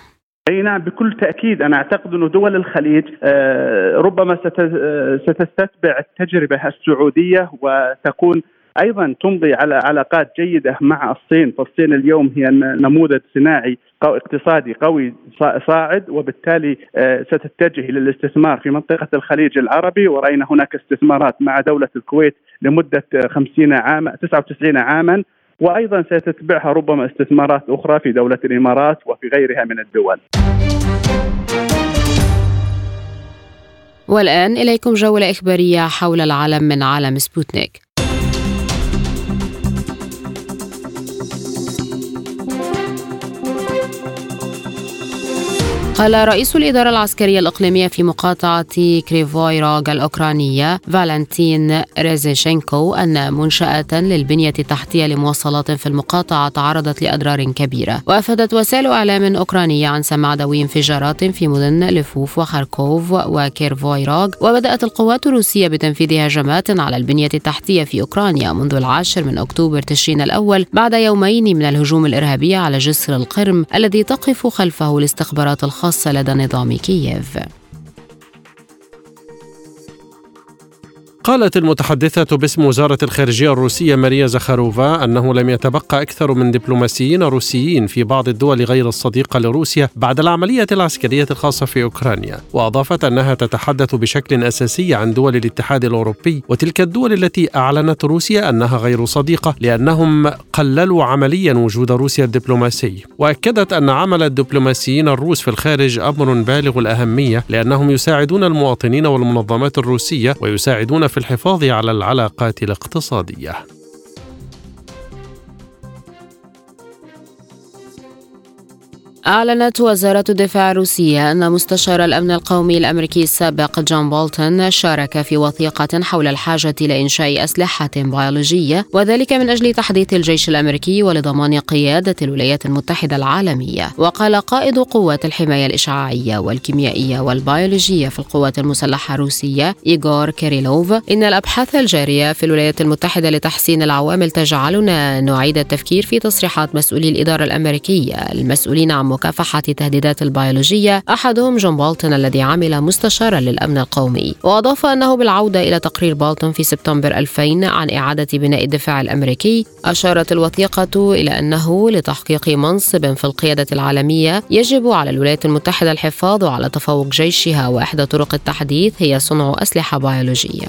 أي نعم بكل تأكيد أنا أعتقد انه دول الخليج آه، ربما آه، ستستتبع التجربة السعودية وتكون أيضا تمضي على علاقات جيدة مع الصين فالصين اليوم هي نموذج صناعي اقتصادي قوي صاعد وبالتالي آه، ستتجه إلى الاستثمار في منطقة الخليج العربي ورأينا هناك استثمارات مع دولة الكويت لمدة 50 عاما 99 عاما وأيضا ستتبعها ربما استثمارات أخرى في دولة الإمارات وفي غيرها من الدول. والآن إليكم جولة إخبارية حول العالم من عالم سبوتنيك. قال رئيس الإدارة العسكرية الإقليمية في مقاطعة كريفويروغ الأوكرانية فالنتين ريزيشينكو أن منشأة للبنية التحتية لمواصلات في المقاطعة تعرضت لأضرار كبيرة. وأفادت وسائل إعلام أوكرانية عن سماع دوي انفجارات في مدن لفوف وخاركوف وكيرفويروغ وبدأت القوات الروسية بتنفيذ هجمات على البنية التحتية في أوكرانيا منذ العاشر من أكتوبر تشرين الأول بعد يومين من الهجوم الإرهابي على جسر القرم الذي تقف خلفه الاستخبارات الخاصة الخاصة لدى نظام كييف. قالت المتحدثة باسم وزارة الخارجية الروسية ماريا زخاروفا أنه لم يتبقى أكثر من دبلوماسيين روسيين في بعض الدول غير الصديقة لروسيا بعد العملية العسكرية الخاصة في أوكرانيا. وأضافت أنها تتحدث بشكل أساسي عن دول الاتحاد الأوروبي. وتلك الدول التي أعلنت روسيا أنها غير صديقة لأنهم قللوا عمليا وجود روسيا الدبلوماسي. وأكدت أن عمل الدبلوماسيين الروس في الخارج أمر بالغ الأهمية لأنهم يساعدون المواطنين والمنظمات الروسية ويساعدون في الحفاظ على العلاقات الاقتصادية. أعلنت وزارة الدفاع الروسية أن مستشار الأمن القومي الأمريكي السابق جون بولتون شارك في وثيقة حول الحاجة لإنشاء أسلحة بيولوجية وذلك من أجل تحديث الجيش الأمريكي ولضمان قيادة الولايات المتحدة العالمية. وقال قائد قوات الحماية الإشعاعية والكيميائية والبيولوجية في القوات المسلحة الروسية إيغور كيريلوف إن الأبحاث الجارية في الولايات المتحدة لتحسين العوامل تجعلنا نعيد التفكير في تصريحات مسؤولي الإدارة الأمريكية المسؤولين عن مكافحة التهديدات البيولوجية أحدهم جون بولتون الذي عمل مستشارا للأمن القومي. وأضاف أنه بالعودة إلى تقرير بولتون في سبتمبر 2000 عن إعادة بناء الدفاع الأمريكي أشارت الوثيقة إلى أنه لتحقيق منصب في القيادة العالمية يجب على الولايات المتحدة الحفاظ على تفوق جيشها وإحدى طرق التحديث هي صنع أسلحة بيولوجية.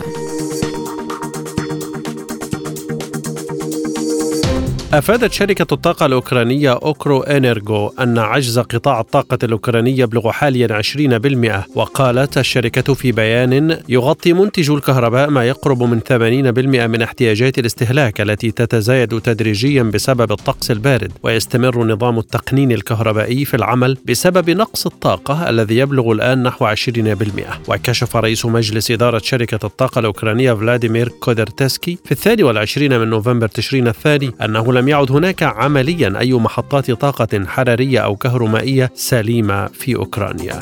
أفادت شركة الطاقة الأوكرانية أوكرو إنرغو أن عجز قطاع الطاقة الأوكراني يبلغ حاليا 20% وقالت الشركة في بيان يغطي منتج الكهرباء ما يقرب من 80% من احتياجات الاستهلاك التي تتزايد تدريجيا بسبب الطقس البارد. ويستمر نظام التقنين الكهربائي في العمل بسبب نقص الطاقة الذي يبلغ الآن نحو 20% وكشف رئيس مجلس إدارة شركة الطاقة الأوكرانية فلاديمير كودرتسكي في الثاني والعشرين من نوفمبر تشرين الثاني أنه لم لم يعد هناك عمليا أي محطات طاقة حرارية أو كهرومائية سليمة في أوكرانيا.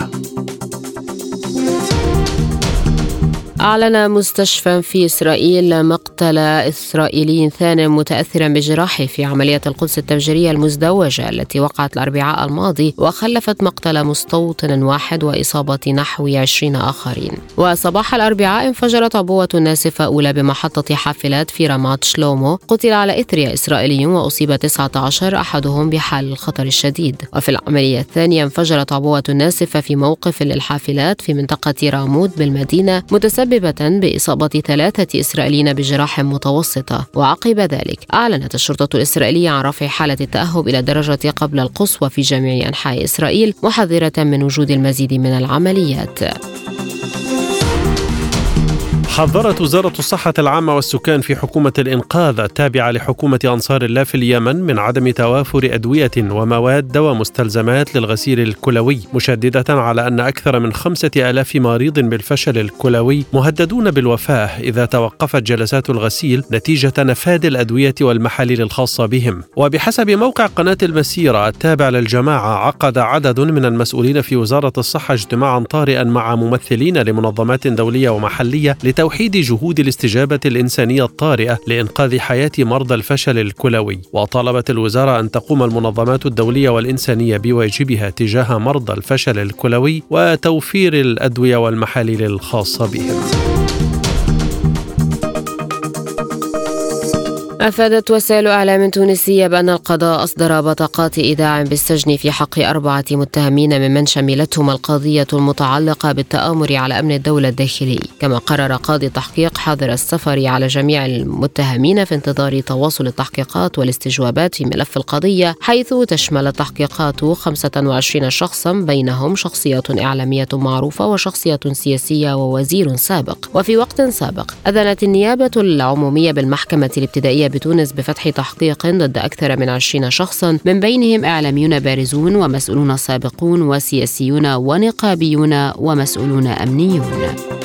أعلن مستشفى في إسرائيل مقتل إسرائيلي ثان متأثرا بجراحه في عملية القدس التفجيرية المزدوجة التي وقعت الأربعاء الماضي وخلفت مقتل مستوطن واحد وإصابة نحو عشرين آخرين. وصباح الأربعاء انفجرت عبوة ناسفة أولى بمحطة حافلات في رامات شلومو. قتل على إثرها إسرائيلي وأصيب 19 أحدهم بحال الخطر الشديد. وفي العملية الثانية انفجرت عبوة ناسفة في موقف للحافلات في منطقة راموت بالمدينة متسبب مسببة بإصابة ثلاثة إسرائيليين بجراح متوسطة وعقب ذلك أعلنت الشرطة الإسرائيلية عن رفع حالة التأهب إلى الدرجة قبل القصوى في جميع أنحاء إسرائيل محذرة من وجود المزيد من العمليات. حذرت وزارة الصحة العامة والسكان في حكومة الإنقاذ التابعة لحكومة أنصار الله في اليمن من عدم توافر أدوية ومواد ومستلزمات للغسيل الكلوي مشددة على أن أكثر من خمسة آلاف مريض بالفشل الكلوي مهددون بالوفاة إذا توقفت جلسات الغسيل نتيجة نفاذ الأدوية والمحاليل الخاصة بهم. وبحسب موقع قناة المسيرة التابع للجماعة عقد عدد من المسؤولين في وزارة الصحة اجتماعا طارئا مع ممثلين لمنظمات دولية ومحلية لتوحيد جهود الاستجابة الإنسانية الطارئة لإنقاذ حياة مرضى الفشل الكلوي. وطالبت الوزارة أن تقوم المنظمات الدولية والإنسانية بواجبها تجاه مرضى الفشل الكلوي وتوفير الأدوية والمحاليل الخاصة بهم. أفادت وسائل إعلام تونسية بأن القضاء أصدر بطاقات إيداع بالسجن في حق أربعة متهمين ممن شملتهم القضية المتعلقة بالتآمر على أمن الدولة الداخلي. كما قرر قاضي التحقيق حظر السفر على جميع المتهمين في انتظار تواصل التحقيقات والاستجوابات في ملف القضية حيث تشمل التحقيقات 25 شخصا بينهم شخصية إعلامية معروفة وشخصية سياسية ووزير سابق. وفي وقت سابق أذنت النيابة العمومية بالمحكمة الابتدائية بتونس بفتح تحقيق ضد أكثر من عشرين شخصا من بينهم إعلاميون بارزون ومسؤولون سابقون وسياسيون ونقابيون ومسؤولون أمنيون.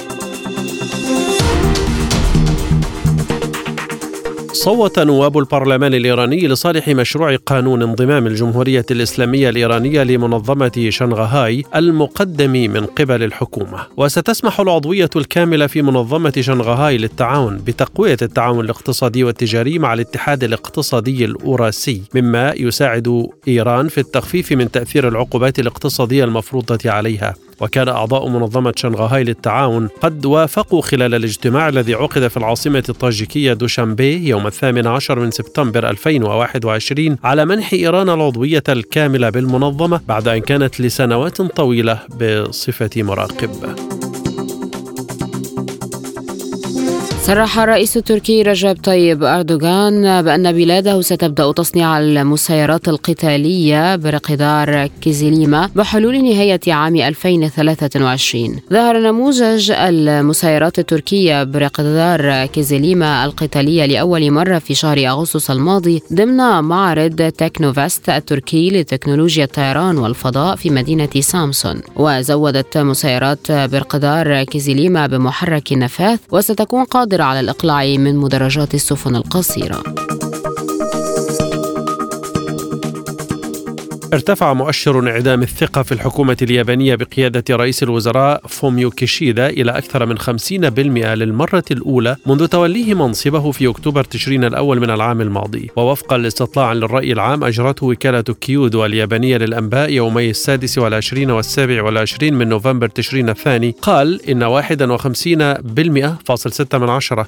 صوت نواب البرلمان الإيراني لصالح مشروع قانون انضمام الجمهورية الإسلامية الإيرانية لمنظمة شنغهاي المقدم من قبل الحكومة. وستسمح العضوية الكاملة في منظمة شنغهاي للتعاون بتقوية التعاون الاقتصادي والتجاري مع الاتحاد الاقتصادي الأوراسي مما يساعد إيران في التخفيف من تأثير العقوبات الاقتصادية المفروضة عليها. وكان أعضاء منظمة شنغهاي للتعاون قد وافقوا خلال الاجتماع الذي عقد في العاصمة الطاجيكية دوشنبي يوم الثامن عشر من سبتمبر 2021 على منح إيران العضوية الكاملة بالمنظمة بعد أن كانت لسنوات طويلة بصفة مراقب. صرح الرئيس التركي رجب طيب أردوغان بأن بلاده ستبدأ تصنيع المسيرات القتالية برقدار كيزيليما بحلول نهاية عام 2023 ظهر نموذج المسيرات التركية برقدار كيزيليما القتالية لأول مرة في شهر أغسطس الماضي ضمن معرض تكنوفاست التركي لتكنولوجيا الطيران والفضاء في مدينة سامسون. وزودت مسيرات برقدار كيزيليما بمحرك نفاث وستكون قادرة قادرة على الإقلاع من مدرجات السفن القصيرة. ارتفع مؤشر انعدام الثقة في الحكومة اليابانية بقيادة رئيس الوزراء فوميو كيشيدا إلى أكثر من 50% للمرة الأولى منذ توليه منصبه في أكتوبر تشرين الأول من العام الماضي. ووفقا لاستطلاع للرأي العام أجرته وكالة كيودو اليابانية للأنباء يومي السادس والعشرين والسابع والعشرين من نوفمبر تشرين الثاني. قال إن 51%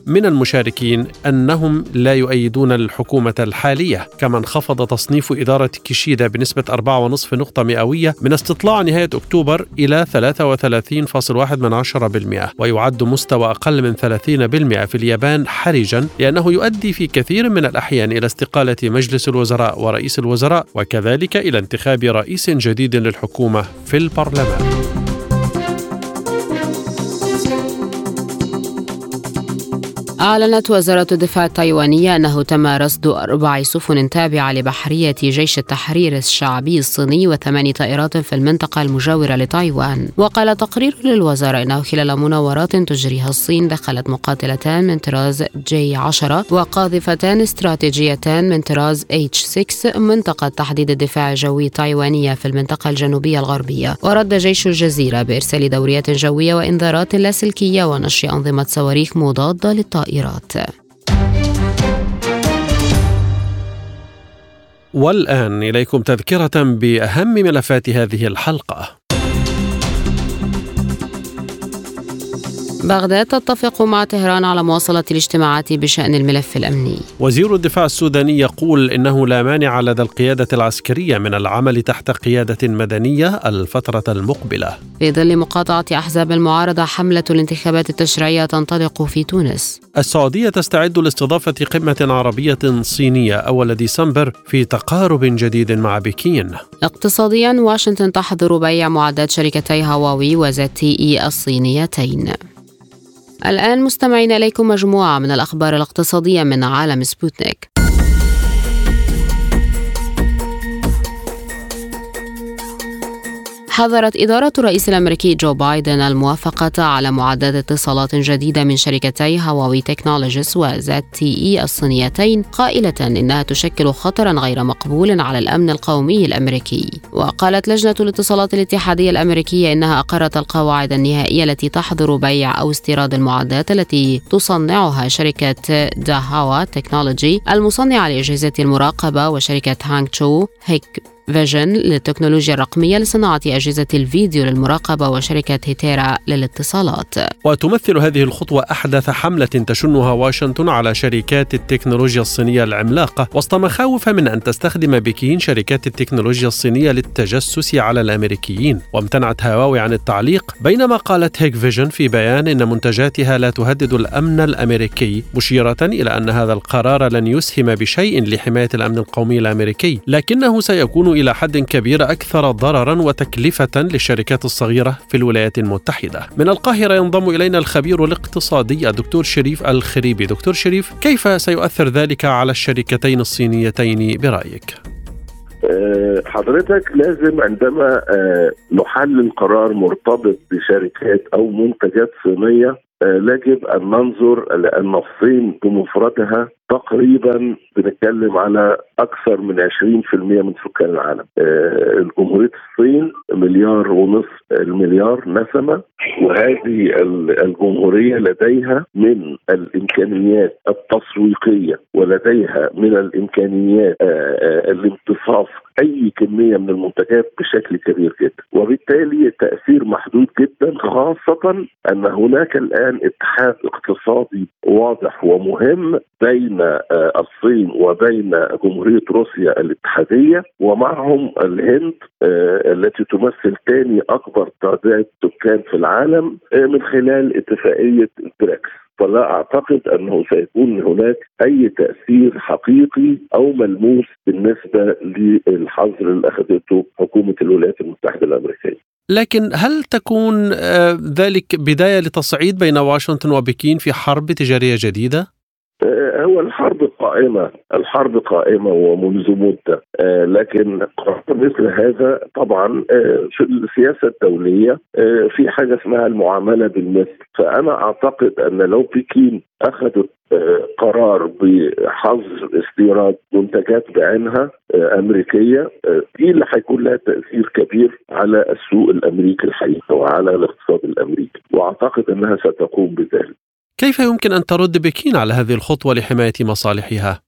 من من المشاركين أنهم لا يؤيدون الحكومة الحالية. كما انخفض تصنيف إدارة كيشيدا بنسبة 4.5 نقطة مئوية من استطلاع نهاية أكتوبر إلى 33.1% ويعد مستوى أقل من 30% في اليابان حرجا لأنه يؤدي في كثير من الأحيان إلى استقالة مجلس الوزراء ورئيس الوزراء وكذلك إلى انتخاب رئيس جديد للحكومة في البرلمان. أعلنت وزارة الدفاع التايوانية أنه تم رصد أربع سفن تابعة لبحرية جيش التحرير الشعبي الصيني وثمان طائرات في المنطقة المجاورة لتايوان. وقال تقرير للوزارة أنه خلال مناورات تجريها الصين دخلت مقاتلتان من طراز جي 10 وقاذفتان استراتيجيتان من طراز اتش 6 منطقة تحديد الدفاع الجوي التايوانية في المنطقة الجنوبية الغربية. ورد جيش الجزيرة بإرسال دوريات جوية وإنذارات لاسلكية ونشر أنظمة صواريخ مضادة للطائرات الطائرات. والآن إليكم تذكرة بأهم ملفات هذه الحلقة. بغداد تتفق مع طهران على مواصلة الاجتماعات بشأن الملف الأمني. وزير الدفاع السوداني يقول إنه لا مانع لدى القيادة العسكرية من العمل تحت قيادة مدنية الفترة المقبلة. في ظل مقاطعة أحزاب المعارضة حملة الانتخابات التشريعية تنطلق في تونس. السعودية تستعد لاستضافة قمة عربية صينية أول ديسمبر في تقارب جديد مع بكين. اقتصاديا واشنطن تحظر بيع معدات شركتي هواوي وزد تي اي الصينيتين. الآن مستمعين إليكم مجموعة من الأخبار الاقتصادية من عالم سبوتنيك. حظرت إدارة الرئيس الأمريكي جو بايدن الموافقة على معدات اتصالات جديدة من شركتي هواوي تكنولوجيز وزد تي إي الصينيتين قائلة إنها تشكل خطرا غير مقبول على الأمن القومي الأمريكي. وقالت لجنة الاتصالات الاتحادية الأمريكية إنها أقرت القواعد النهائية التي تحظر بيع أو استيراد المعدات التي تصنعها شركة داهاوا تكنولوجي المصنعة لأجهزة المراقبة وشركة هانغ تشو هيك فيجن للتكنولوجيا الرقمية لصناعة أجهزة الفيديو للمراقبة وشركة هيتيرا للاتصالات. وتمثل هذه الخطوة أحدث حملة تشنها واشنطن على شركات التكنولوجيا الصينية العملاقة وسط مخاوف من أن تستخدم بكين شركات التكنولوجيا الصينية التجسس على الأمريكيين. وامتنعت هواوي عن التعليق بينما قالت هيك فيجن في بيان إن منتجاتها لا تهدد الأمن الأمريكي مشيرة إلى أن هذا القرار لن يسهم بشيء لحماية الأمن القومي الأمريكي لكنه سيكون إلى حد كبير أكثر ضررا وتكلفة للشركات الصغيرة في الولايات المتحدة من القاهرة ينضم إلينا الخبير الاقتصادي الدكتور شريف الخريبي دكتور شريف كيف سيؤثر ذلك على الشركتين الصينيتين برأيك؟ أه، حضرتك لازم عندما أه، نحلل قرار مرتبط بشركات أو منتجات صينية أه، يجب أن ننظر لأن الصين بمفردها تقريبا بنتكلم على أكثر من 20% من سكان العالم. آه جمهوريه الصين مليار ونصف المليار نسمة وهذه الجمهورية لديها من الإمكانيات التسويقية ولديها من الإمكانيات آه آه الامتصاص أي كمية من المنتجات بشكل كبير جدا وبالتالي تأثير محدود خاصة أن هناك الآن اتحاد اقتصادي واضح ومهم بين الصين وبين جمهورية روسيا الاتحادية ومعهم الهند التي تمثل ثاني أكبر تعداد سكان في العالم من خلال اتفاقية بريكس فلا أعتقد أنه سيكون هناك أي تأثير حقيقي أو ملموس بالنسبة للحظر اللي اخذته حكومة الولايات المتحدة الأمريكية. لكن هل تكون ذلك بداية لتصعيد بين واشنطن وبكين في حرب تجارية جديدة؟ هو الحرب قائمة الحرب قائمة ومنذ مدة. لكن قرار مثل هذا طبعا في السياسة الدولية في حاجة اسمها المعاملة بالمثل. فأنا أعتقد أن لو بكين أخذت قرار بحظر استيراد منتجات بعينها أمريكية دي اللي هيكون لها تأثير كبير على السوق الأمريكي الحقيقة وعلى الاقتصاد الأمريكي. وأعتقد أنها ستقوم بذلك. كيف يمكن أن ترد بكين على هذه الخطوة لحماية مصالحها؟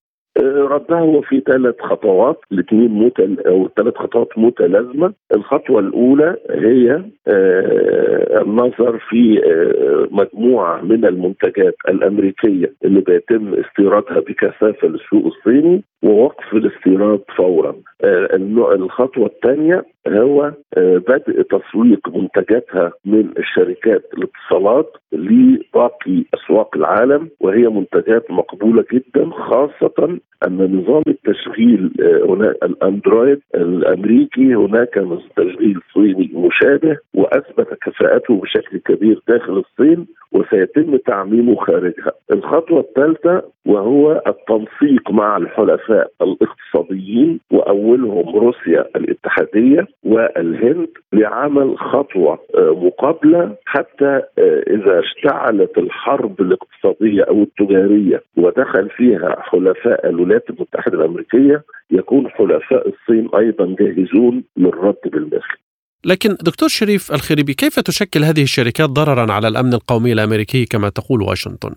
ردها هو في ثلاث خطوات الاثنين متل أو ثلاث خطوات متلازمة. الخطوة الأولى هي آه النظر في آه مجموعة من المنتجات الأمريكية اللي بيتم استيرادها بكثافة للسوق الصيني ووقف الاستيراد فورا. آه الخطوة الثانية هو بدء تسويق منتجاتها من الشركات الاتصالات لباقي أسواق العالم وهي منتجات مقبولة جدا خاصة أن نظام التشغيل هناك الأندرويد الأمريكي هناك تشغيل صيني مشابه وأثبت كفاءته بشكل كبير داخل الصين وسيتم تعميمه خارجها. الخطوة الثالثة وهو التنسيق مع الحلفاء الاقتصاديين وأولهم روسيا الاتحادية والهند لعمل خطوة مقابلة حتى إذا اشتعلت الحرب الاقتصادية أو التجارية ودخل فيها حلفاء الولايات المتحدة الأمريكية يكون حلفاء الصين أيضا جاهزون للرد بالمثل. لكن دكتور شريف الخريبي كيف تشكل هذه الشركات ضررا على الأمن القومي الأمريكي كما تقول واشنطن؟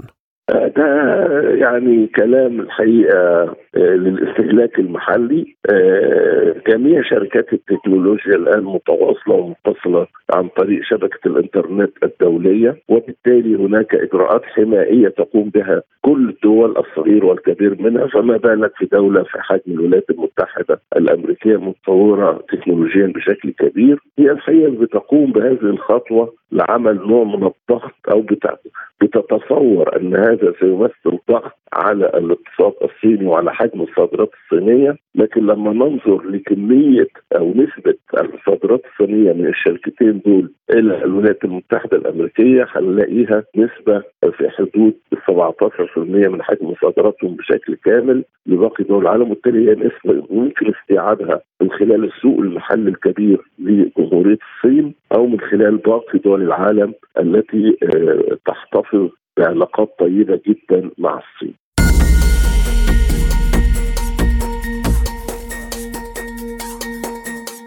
ده يعني كلام الحقيقة للاستهلاك المحلي. جميع شركات التكنولوجيا الآن متواصلة ومتصلة عن طريق شبكة الإنترنت الدولية وبالتالي هناك إجراءات حمائيه تقوم بها كل الدول الصغير والكبير منها فما بالك في دولة في حجم الولايات المتحدة الأمريكية متطورة تكنولوجيا بشكل كبير؟ هي الحقيقة بتقوم بهذه الخطوة لعمل نوع من الضغط أو بتتصور ان هذا سيمثل ضغط على الاقتصاد الصيني وعلى حجم الصادرات الصينية لكن لما ننظر لكمية أو نسبة الصادرات الصينية من الشركتين دول إلى الولايات المتحدة الأمريكية هنلاقيها نسبة في حدود 17% من حجم صادراتهم بشكل كامل لباقي دول العالم وبالتالي هي نسبة ممكن استيعابها من خلال السوق المحلي الكبير لجمهورية الصين أو من خلال باقي دول العالم التي تحتفظ بعلاقات طيبة جدا مع الصين.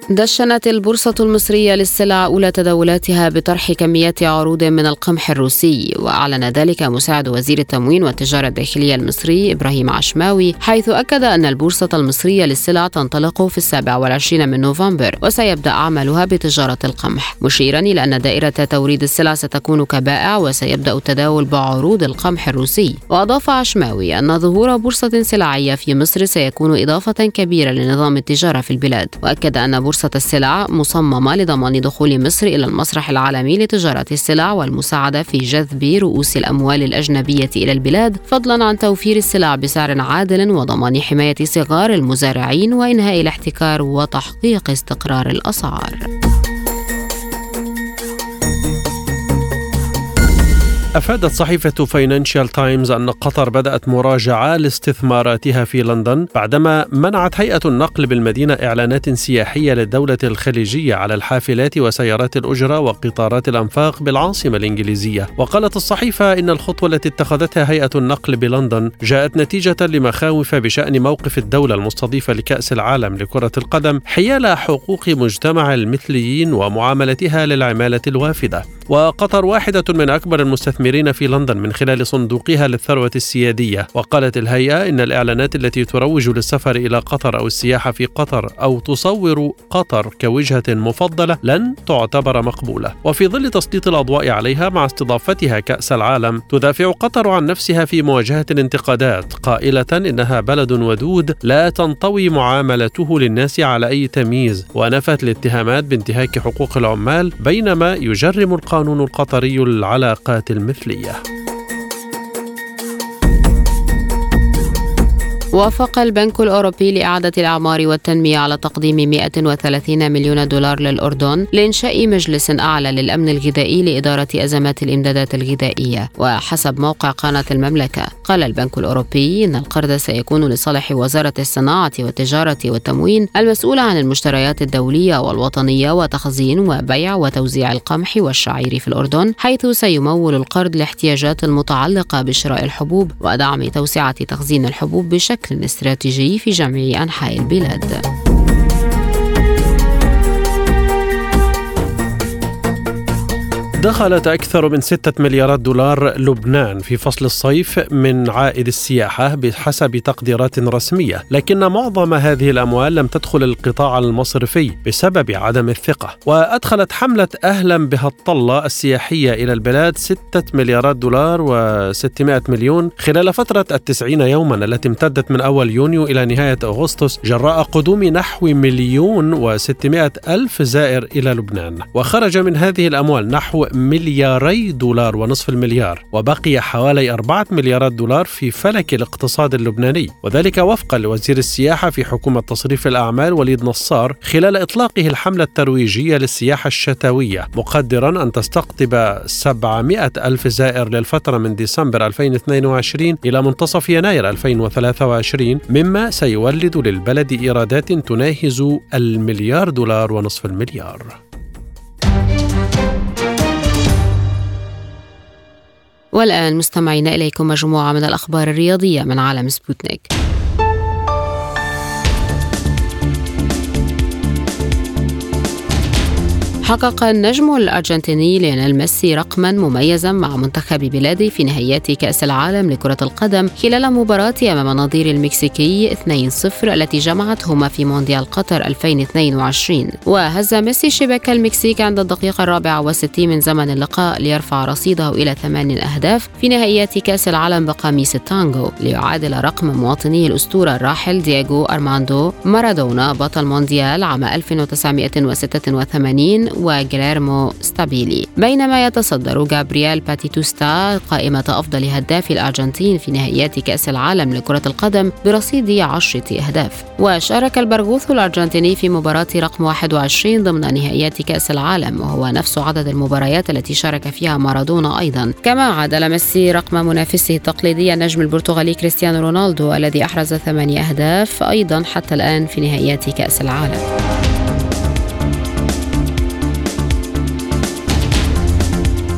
دشنت البورصة المصرية للسلع أولى تداولاتها بطرح كميات عروض من القمح الروسي وأعلن ذلك مساعد وزير التموين والتجارة الداخلية المصري إبراهيم عشماوي حيث أكد أن البورصة المصرية للسلع تنطلق في السابع والعشرين من نوفمبر وسيبدأ عملها بتجارة القمح مشيرا إلى أن دائرة توريد السلع ستكون كبائع وسيبدأ التداول بعروض القمح الروسي. وأضاف عشماوي أن ظهور بورصة سلعية في مصر سيكون إضافة كبيرة لنظام التجارة في البلاد وأكد أن بورصة بورصة السلع مصممة لضمان دخول مصر إلى المسرح العالمي لتجارة السلع والمساعدة في جذب رؤوس الأموال الأجنبية إلى البلاد فضلا عن توفير السلع بسعر عادل وضمان حماية صغار المزارعين وإنهاء الاحتكار وتحقيق استقرار الأسعار. أفادت صحيفة فاينانشال تايمز أن قطر بدأت مراجعة لاستثماراتها في لندن بعدما منعت هيئة النقل بالمدينة إعلانات سياحية للدولة الخليجية على الحافلات وسيارات الأجرة وقطارات الأنفاق بالعاصمة الإنجليزية. وقالت الصحيفة إن الخطوة التي اتخذتها هيئة النقل بلندن جاءت نتيجة لمخاوف بشأن موقف الدولة المستضيفة لكأس العالم لكرة القدم حيال حقوق مجتمع المثليين ومعاملتها للعمالة الوافدة. وقطر واحدة من أكبر المستثمرين في لندن من خلال صندوقها للثروة السيادية. وقالت الهيئة إن الإعلانات التي تروج للسفر إلى قطر أو السياحة في قطر أو تصور قطر كوجهة مفضلة لن تعتبر مقبولة. وفي ظل تسليط الأضواء عليها مع استضافتها كأس العالم تدافع قطر عن نفسها في مواجهة الانتقادات قائلة إنها بلد ودود لا تنطوي معاملته للناس على أي تمييز. ونفت الاتهامات بانتهاك حقوق العمال بينما يجرم القانون القطري العلاقات fria. وافق البنك الأوروبي لإعادة الأعمار والتنمية على تقديم 130 مليون دولار للأردن لإنشاء مجلس أعلى للأمن الغذائي لإدارة أزمات الإمدادات الغذائية. وحسب موقع قناة المملكة قال البنك الأوروبي إن القرض سيكون لصالح وزارة الصناعة والتجارة والتموين المسؤولة عن المشتريات الدولية والوطنية وتخزين وبيع وتوزيع القمح والشعير في الأردن حيث سيمول القرض الاحتياجات المتعلقة بشراء الحبوب ودعم توسعة تخزين الحبوب بشكل بشكل استراتيجي في جميع أنحاء البلاد. دخلت أكثر من ستة مليارات دولار لبنان في فصل الصيف من عائد السياحة بحسب تقديرات رسمية لكن معظم هذه الأموال لم تدخل القطاع المصرفي بسبب عدم الثقة. وأدخلت حملة أهلا بها الطلة السياحية إلى البلاد ستة مليارات دولار و600 مليون خلال فترة التسعين يوما التي امتدت من أول يونيو إلى نهاية أغسطس جراء قدوم نحو مليون وستمائة ألف زائر إلى لبنان. وخرج من هذه الأموال نحو ملياري دولار ونصف المليار وبقي حوالي أربعة مليارات دولار في فلك الاقتصاد اللبناني. وذلك وفقا لوزير السياحة في حكومة تصريف الأعمال وليد نصار خلال إطلاقه الحملة الترويجية للسياحة الشتوية مقدرا أن تستقطب 700 ألف زائر للفترة من ديسمبر 2022 إلى منتصف يناير 2023 مما سيولد للبلد إيرادات تناهز المليار دولار ونصف المليار. والآن مستمعين إليكم مجموعة من الأخبار الرياضية من عالم سبوتنيك. حقق النجم الأرجنتيني ليونيل ميسي رقما مميزا مع منتخب بلاده في نهائيات كأس العالم لكرة القدم خلال مباراة أمام نظيره المكسيكي 2-0 التي جمعتهما في مونديال قطر 2022 وهز ميسي شباك المكسيك عند الدقيقة الرابعة والستين من زمن اللقاء ليرفع رصيده إلى ثمان أهداف في نهائيات كأس العالم بقميص التانجو ليعادل رقم مواطنه الأسطورة الراحل دييغو أرماندو مارادونا بطل مونديال عام 1986 وجيليرمو ستابيلي. بينما يتصدر جابرييل باتيتوستا قائمة أفضل هداف الأرجنتين في نهائيات كأس العالم لكرة القدم برصيد عشرة أهداف. وشارك البرغوث الأرجنتيني في مباراة رقم 21 ضمن نهائيات كأس العالم وهو نفس عدد المباريات التي شارك فيها مارادونا أيضا. كما عادل ميسي رقم منافسه التقليدي النجم البرتغالي كريستيانو رونالدو الذي أحرز ثمانية أهداف أيضا حتى الآن في نهائيات كأس العالم.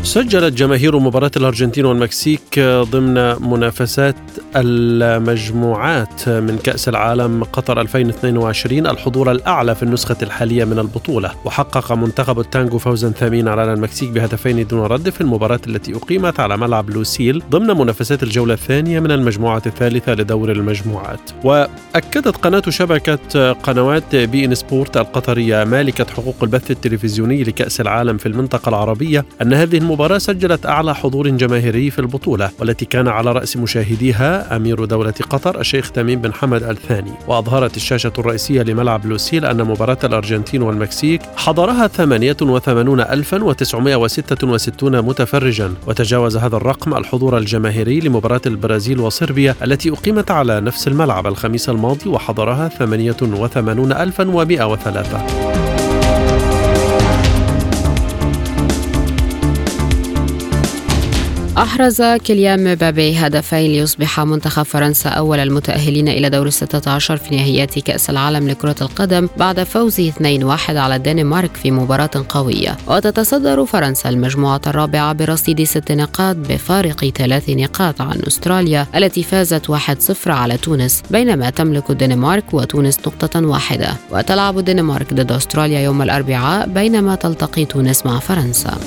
سجلت جماهير مباراة الأرجنتين والمكسيك ضمن منافسات المجموعات من كأس العالم قطر 2022 الحضور الأعلى في النسخة الحالية من البطولة. وحقق منتخب التانجو فوزا ثمينا على المكسيك بهدفين دون رد في المباراة التي أقيمت على ملعب لوسيل ضمن منافسات الجولة الثانية من المجموعة الثالثة لدور المجموعات. وأكدت قناة شبكة قنوات بي إن سبورت القطرية مالكة حقوق البث التلفزيوني لكأس العالم في المنطقة العربية أن هذه المباراة سجلت أعلى حضور جماهيري في البطولة والتي كان على رأس مشاهديها أمير دولة قطر الشيخ تميم بن حمد آل ثاني. وأظهرت الشاشة الرئيسية لملعب لوسيل أن مباراة الأرجنتين والمكسيك حضرها 88966 متفرجا. وتجاوز هذا الرقم الحضور الجماهيري لمباراة البرازيل وصربيا التي أقيمت على نفس الملعب الخميس الماضي وحضرها 88103 أحرز كيليان مبابي هدفين ليصبح منتخب فرنسا أول المتأهلين إلى دور الستة عشر في نهائيات كأس العالم لكرة القدم بعد فوزه 2-1 على الدنمارك في مباراة قوية. وتتصدر فرنسا المجموعة الرابعة برصيد ست نقاط بفارق ثلاث نقاط عن أستراليا التي فازت 1-0 على تونس بينما تملك الدنمارك وتونس نقطة واحدة. وتلعب الدنمارك ضد أستراليا يوم الأربعاء بينما تلتقي تونس مع فرنسا.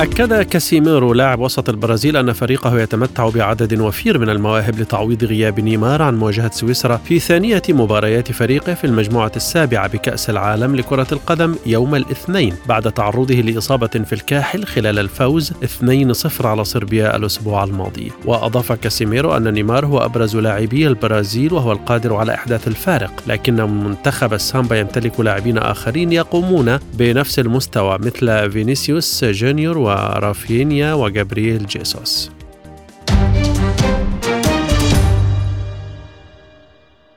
أكد كاسيميرو لاعب وسط البرازيل أن فريقه يتمتع بعدد وفير من المواهب لتعويض غياب نيمار عن مواجهة سويسرا في ثانية مباريات فريقه في المجموعة السابعة بكأس العالم لكرة القدم يوم الاثنين بعد تعرضه لإصابة في الكاحل خلال الفوز 2-0 على صربيا الأسبوع الماضي. وأضاف كاسيميرو أن نيمار هو أبرز لاعبي البرازيل وهو القادر على إحداث الفارق لكن منتخب السامبا يمتلك لاعبين آخرين يقومون بنفس المستوى مثل فينيسيوس جونيور ورافينيا وجابرييل جيسوس.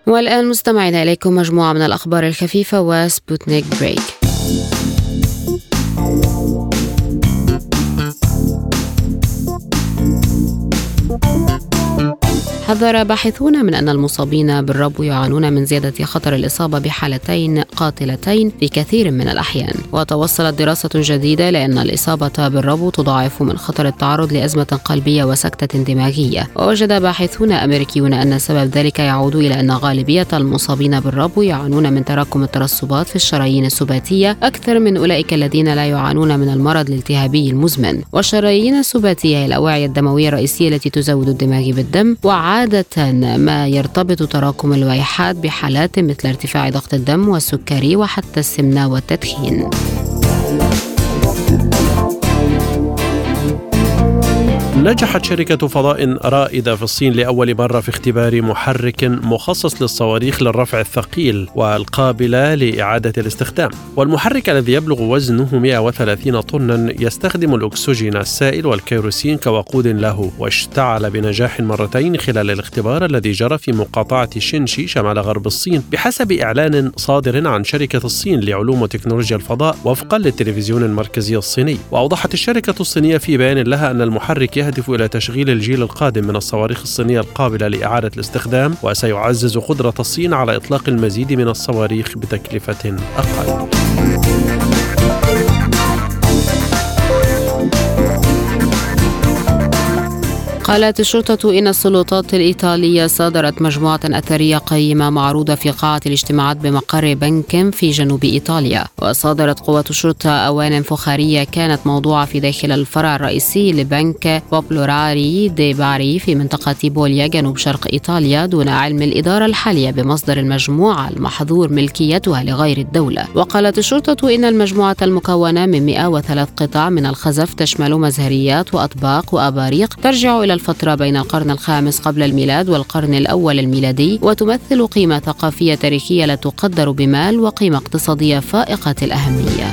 والآن مستمعين إليكم مجموعة من الأخبار الخفيفة وسبوتنيك بريك. حذر باحثون من أن المصابين بالربو يعانون من زيادة خطر الإصابة بحالتين قاتلتين في كثير من الأحيان. وتوصلت دراسة جديدة لأن الإصابة بالربو تضاعف من خطر التعرض لأزمة قلبية وسكتة دماغية. ووجد باحثون أمريكيون أن سبب ذلك يعود إلى أن غالبية المصابين بالربو يعانون من تراكم الترسبات في الشرايين السباتية أكثر من أولئك الذين لا يعانون من المرض الالتهابي المزمن. والشرايين السباتية هي الأوعية الدموية الرئيسية التي تزود الدماغ بالدم وعادة عادة ما يرتبط تراكم الويحات بحالات مثل ارتفاع ضغط الدم والسكري وحتى السمنة والتدخين. نجحت شركة فضاء رائدة في الصين لأول مرة في اختبار محرك مخصص للصواريخ للرفع الثقيل والقابلة لإعادة الاستخدام. والمحرك الذي يبلغ وزنه 130 طنا يستخدم الأكسجين السائل والكيروسين كوقود له واشتعل بنجاح مرتين خلال الاختبار الذي جرى في مقاطعة شينشي شمال غرب الصين بحسب إعلان صادر عن شركة الصين لعلوم وتكنولوجيا الفضاء وفقا للتلفزيون المركزي الصيني. وأوضحت الشركة الصينية في بيان لها أن المحرك يهدف يهدف إلى تشغيل الجيل القادم من الصواريخ الصينية القابلة لإعادة الاستخدام وسيعزز قدرة الصين على إطلاق المزيد من الصواريخ بتكلفة أقل. قالت الشرطة إن السلطات الإيطالية صادرت مجموعة أثرية قيمة معروضة في قاعة الاجتماعات بمقر بنك في جنوب إيطاليا. وصادرت قوات الشرطة أوان فخارية كانت موضوعة في داخل الفرع الرئيسي لبنك بوبولاري دي باري في منطقة بوليا جنوب شرق إيطاليا دون علم الإدارة الحالية بمصدر المجموعة المحظور ملكيتها لغير الدولة. وقالت الشرطة إن المجموعة المكونة من 103 قطع من الخزف تشمل مزهريات وأطباق وأباريق ترجع إلى الفترة بين القرن الخامس قبل الميلاد والقرن الأول الميلادي وتمثل قيمة ثقافية تاريخية لا تقدر بمال وقيمة اقتصادية فائقة الأهمية.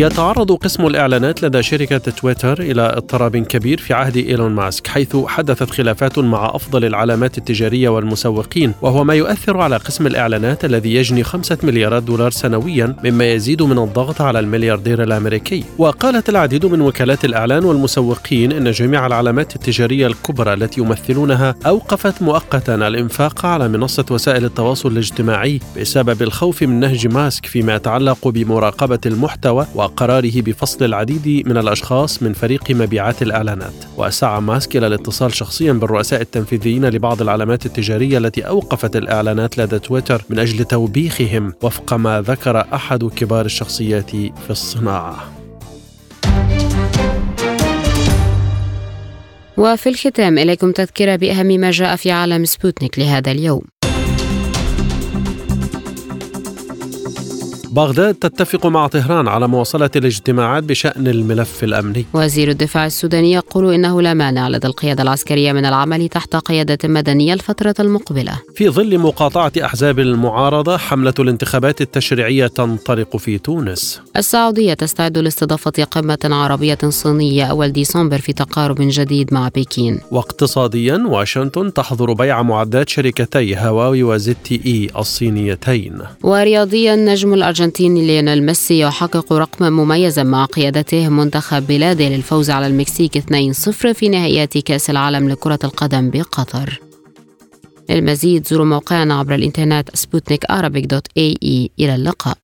يتعرض قسم الإعلانات لدى شركة تويتر إلى اضطراب كبير في عهد إيلون ماسك حيث حدثت خلافات مع أفضل العلامات التجارية والمسوقين وهو ما يؤثر على قسم الإعلانات الذي يجني خمسة مليارات دولار سنويا مما يزيد من الضغط على الملياردير الأمريكي. وقالت العديد من وكالات الإعلان والمسوقين أن جميع العلامات التجارية الكبرى التي يمثلونها أوقفت مؤقتا الإنفاق على منصة وسائل التواصل الاجتماعي بسبب الخوف من نهج ماسك فيما يتعلق بمراقبة المحتوى وقراره بفصل العديد من الأشخاص من فريق مبيعات الإعلانات وسعى ماسك إلى الاتصال شخصيا بالرؤساء التنفيذيين لبعض العلامات التجارية التي أوقفت الإعلانات لدى تويتر من أجل توبيخهم وفق ما ذكر أحد كبار الشخصيات في الصناعة. وفي الختام إليكم تذكرة بأهم ما جاء في عالم سبوتنيك لهذا اليوم. بغداد تتفق مع طهران على مواصلة الاجتماعات بشأن الملف الأمني. وزير الدفاع السوداني يقول إنه لا مانع لدى القيادة العسكرية من العمل تحت قيادة مدنية الفترة المقبلة. في ظل مقاطعة أحزاب المعارضة حملة الانتخابات التشريعية تنطلق في تونس. السعودية تستعد لاستضافة قمة عربية صينية أول ديسمبر في تقارب جديد مع بكين. واقتصاديا واشنطن تحظر بيع معدات شركتي هواوي وزد تي إي الصينيتين. ورياضيا نجم الأرجنتيني ليونيل ميسي يحقق رقما مميزا مع قيادته منتخب بلاده للفوز على المكسيك 2-0 في نهائيات كأس العالم لكرة القدم بقطر. للمزيد زوروا موقعنا عبر الإنترنت سبوتنيك إلى اللقاء.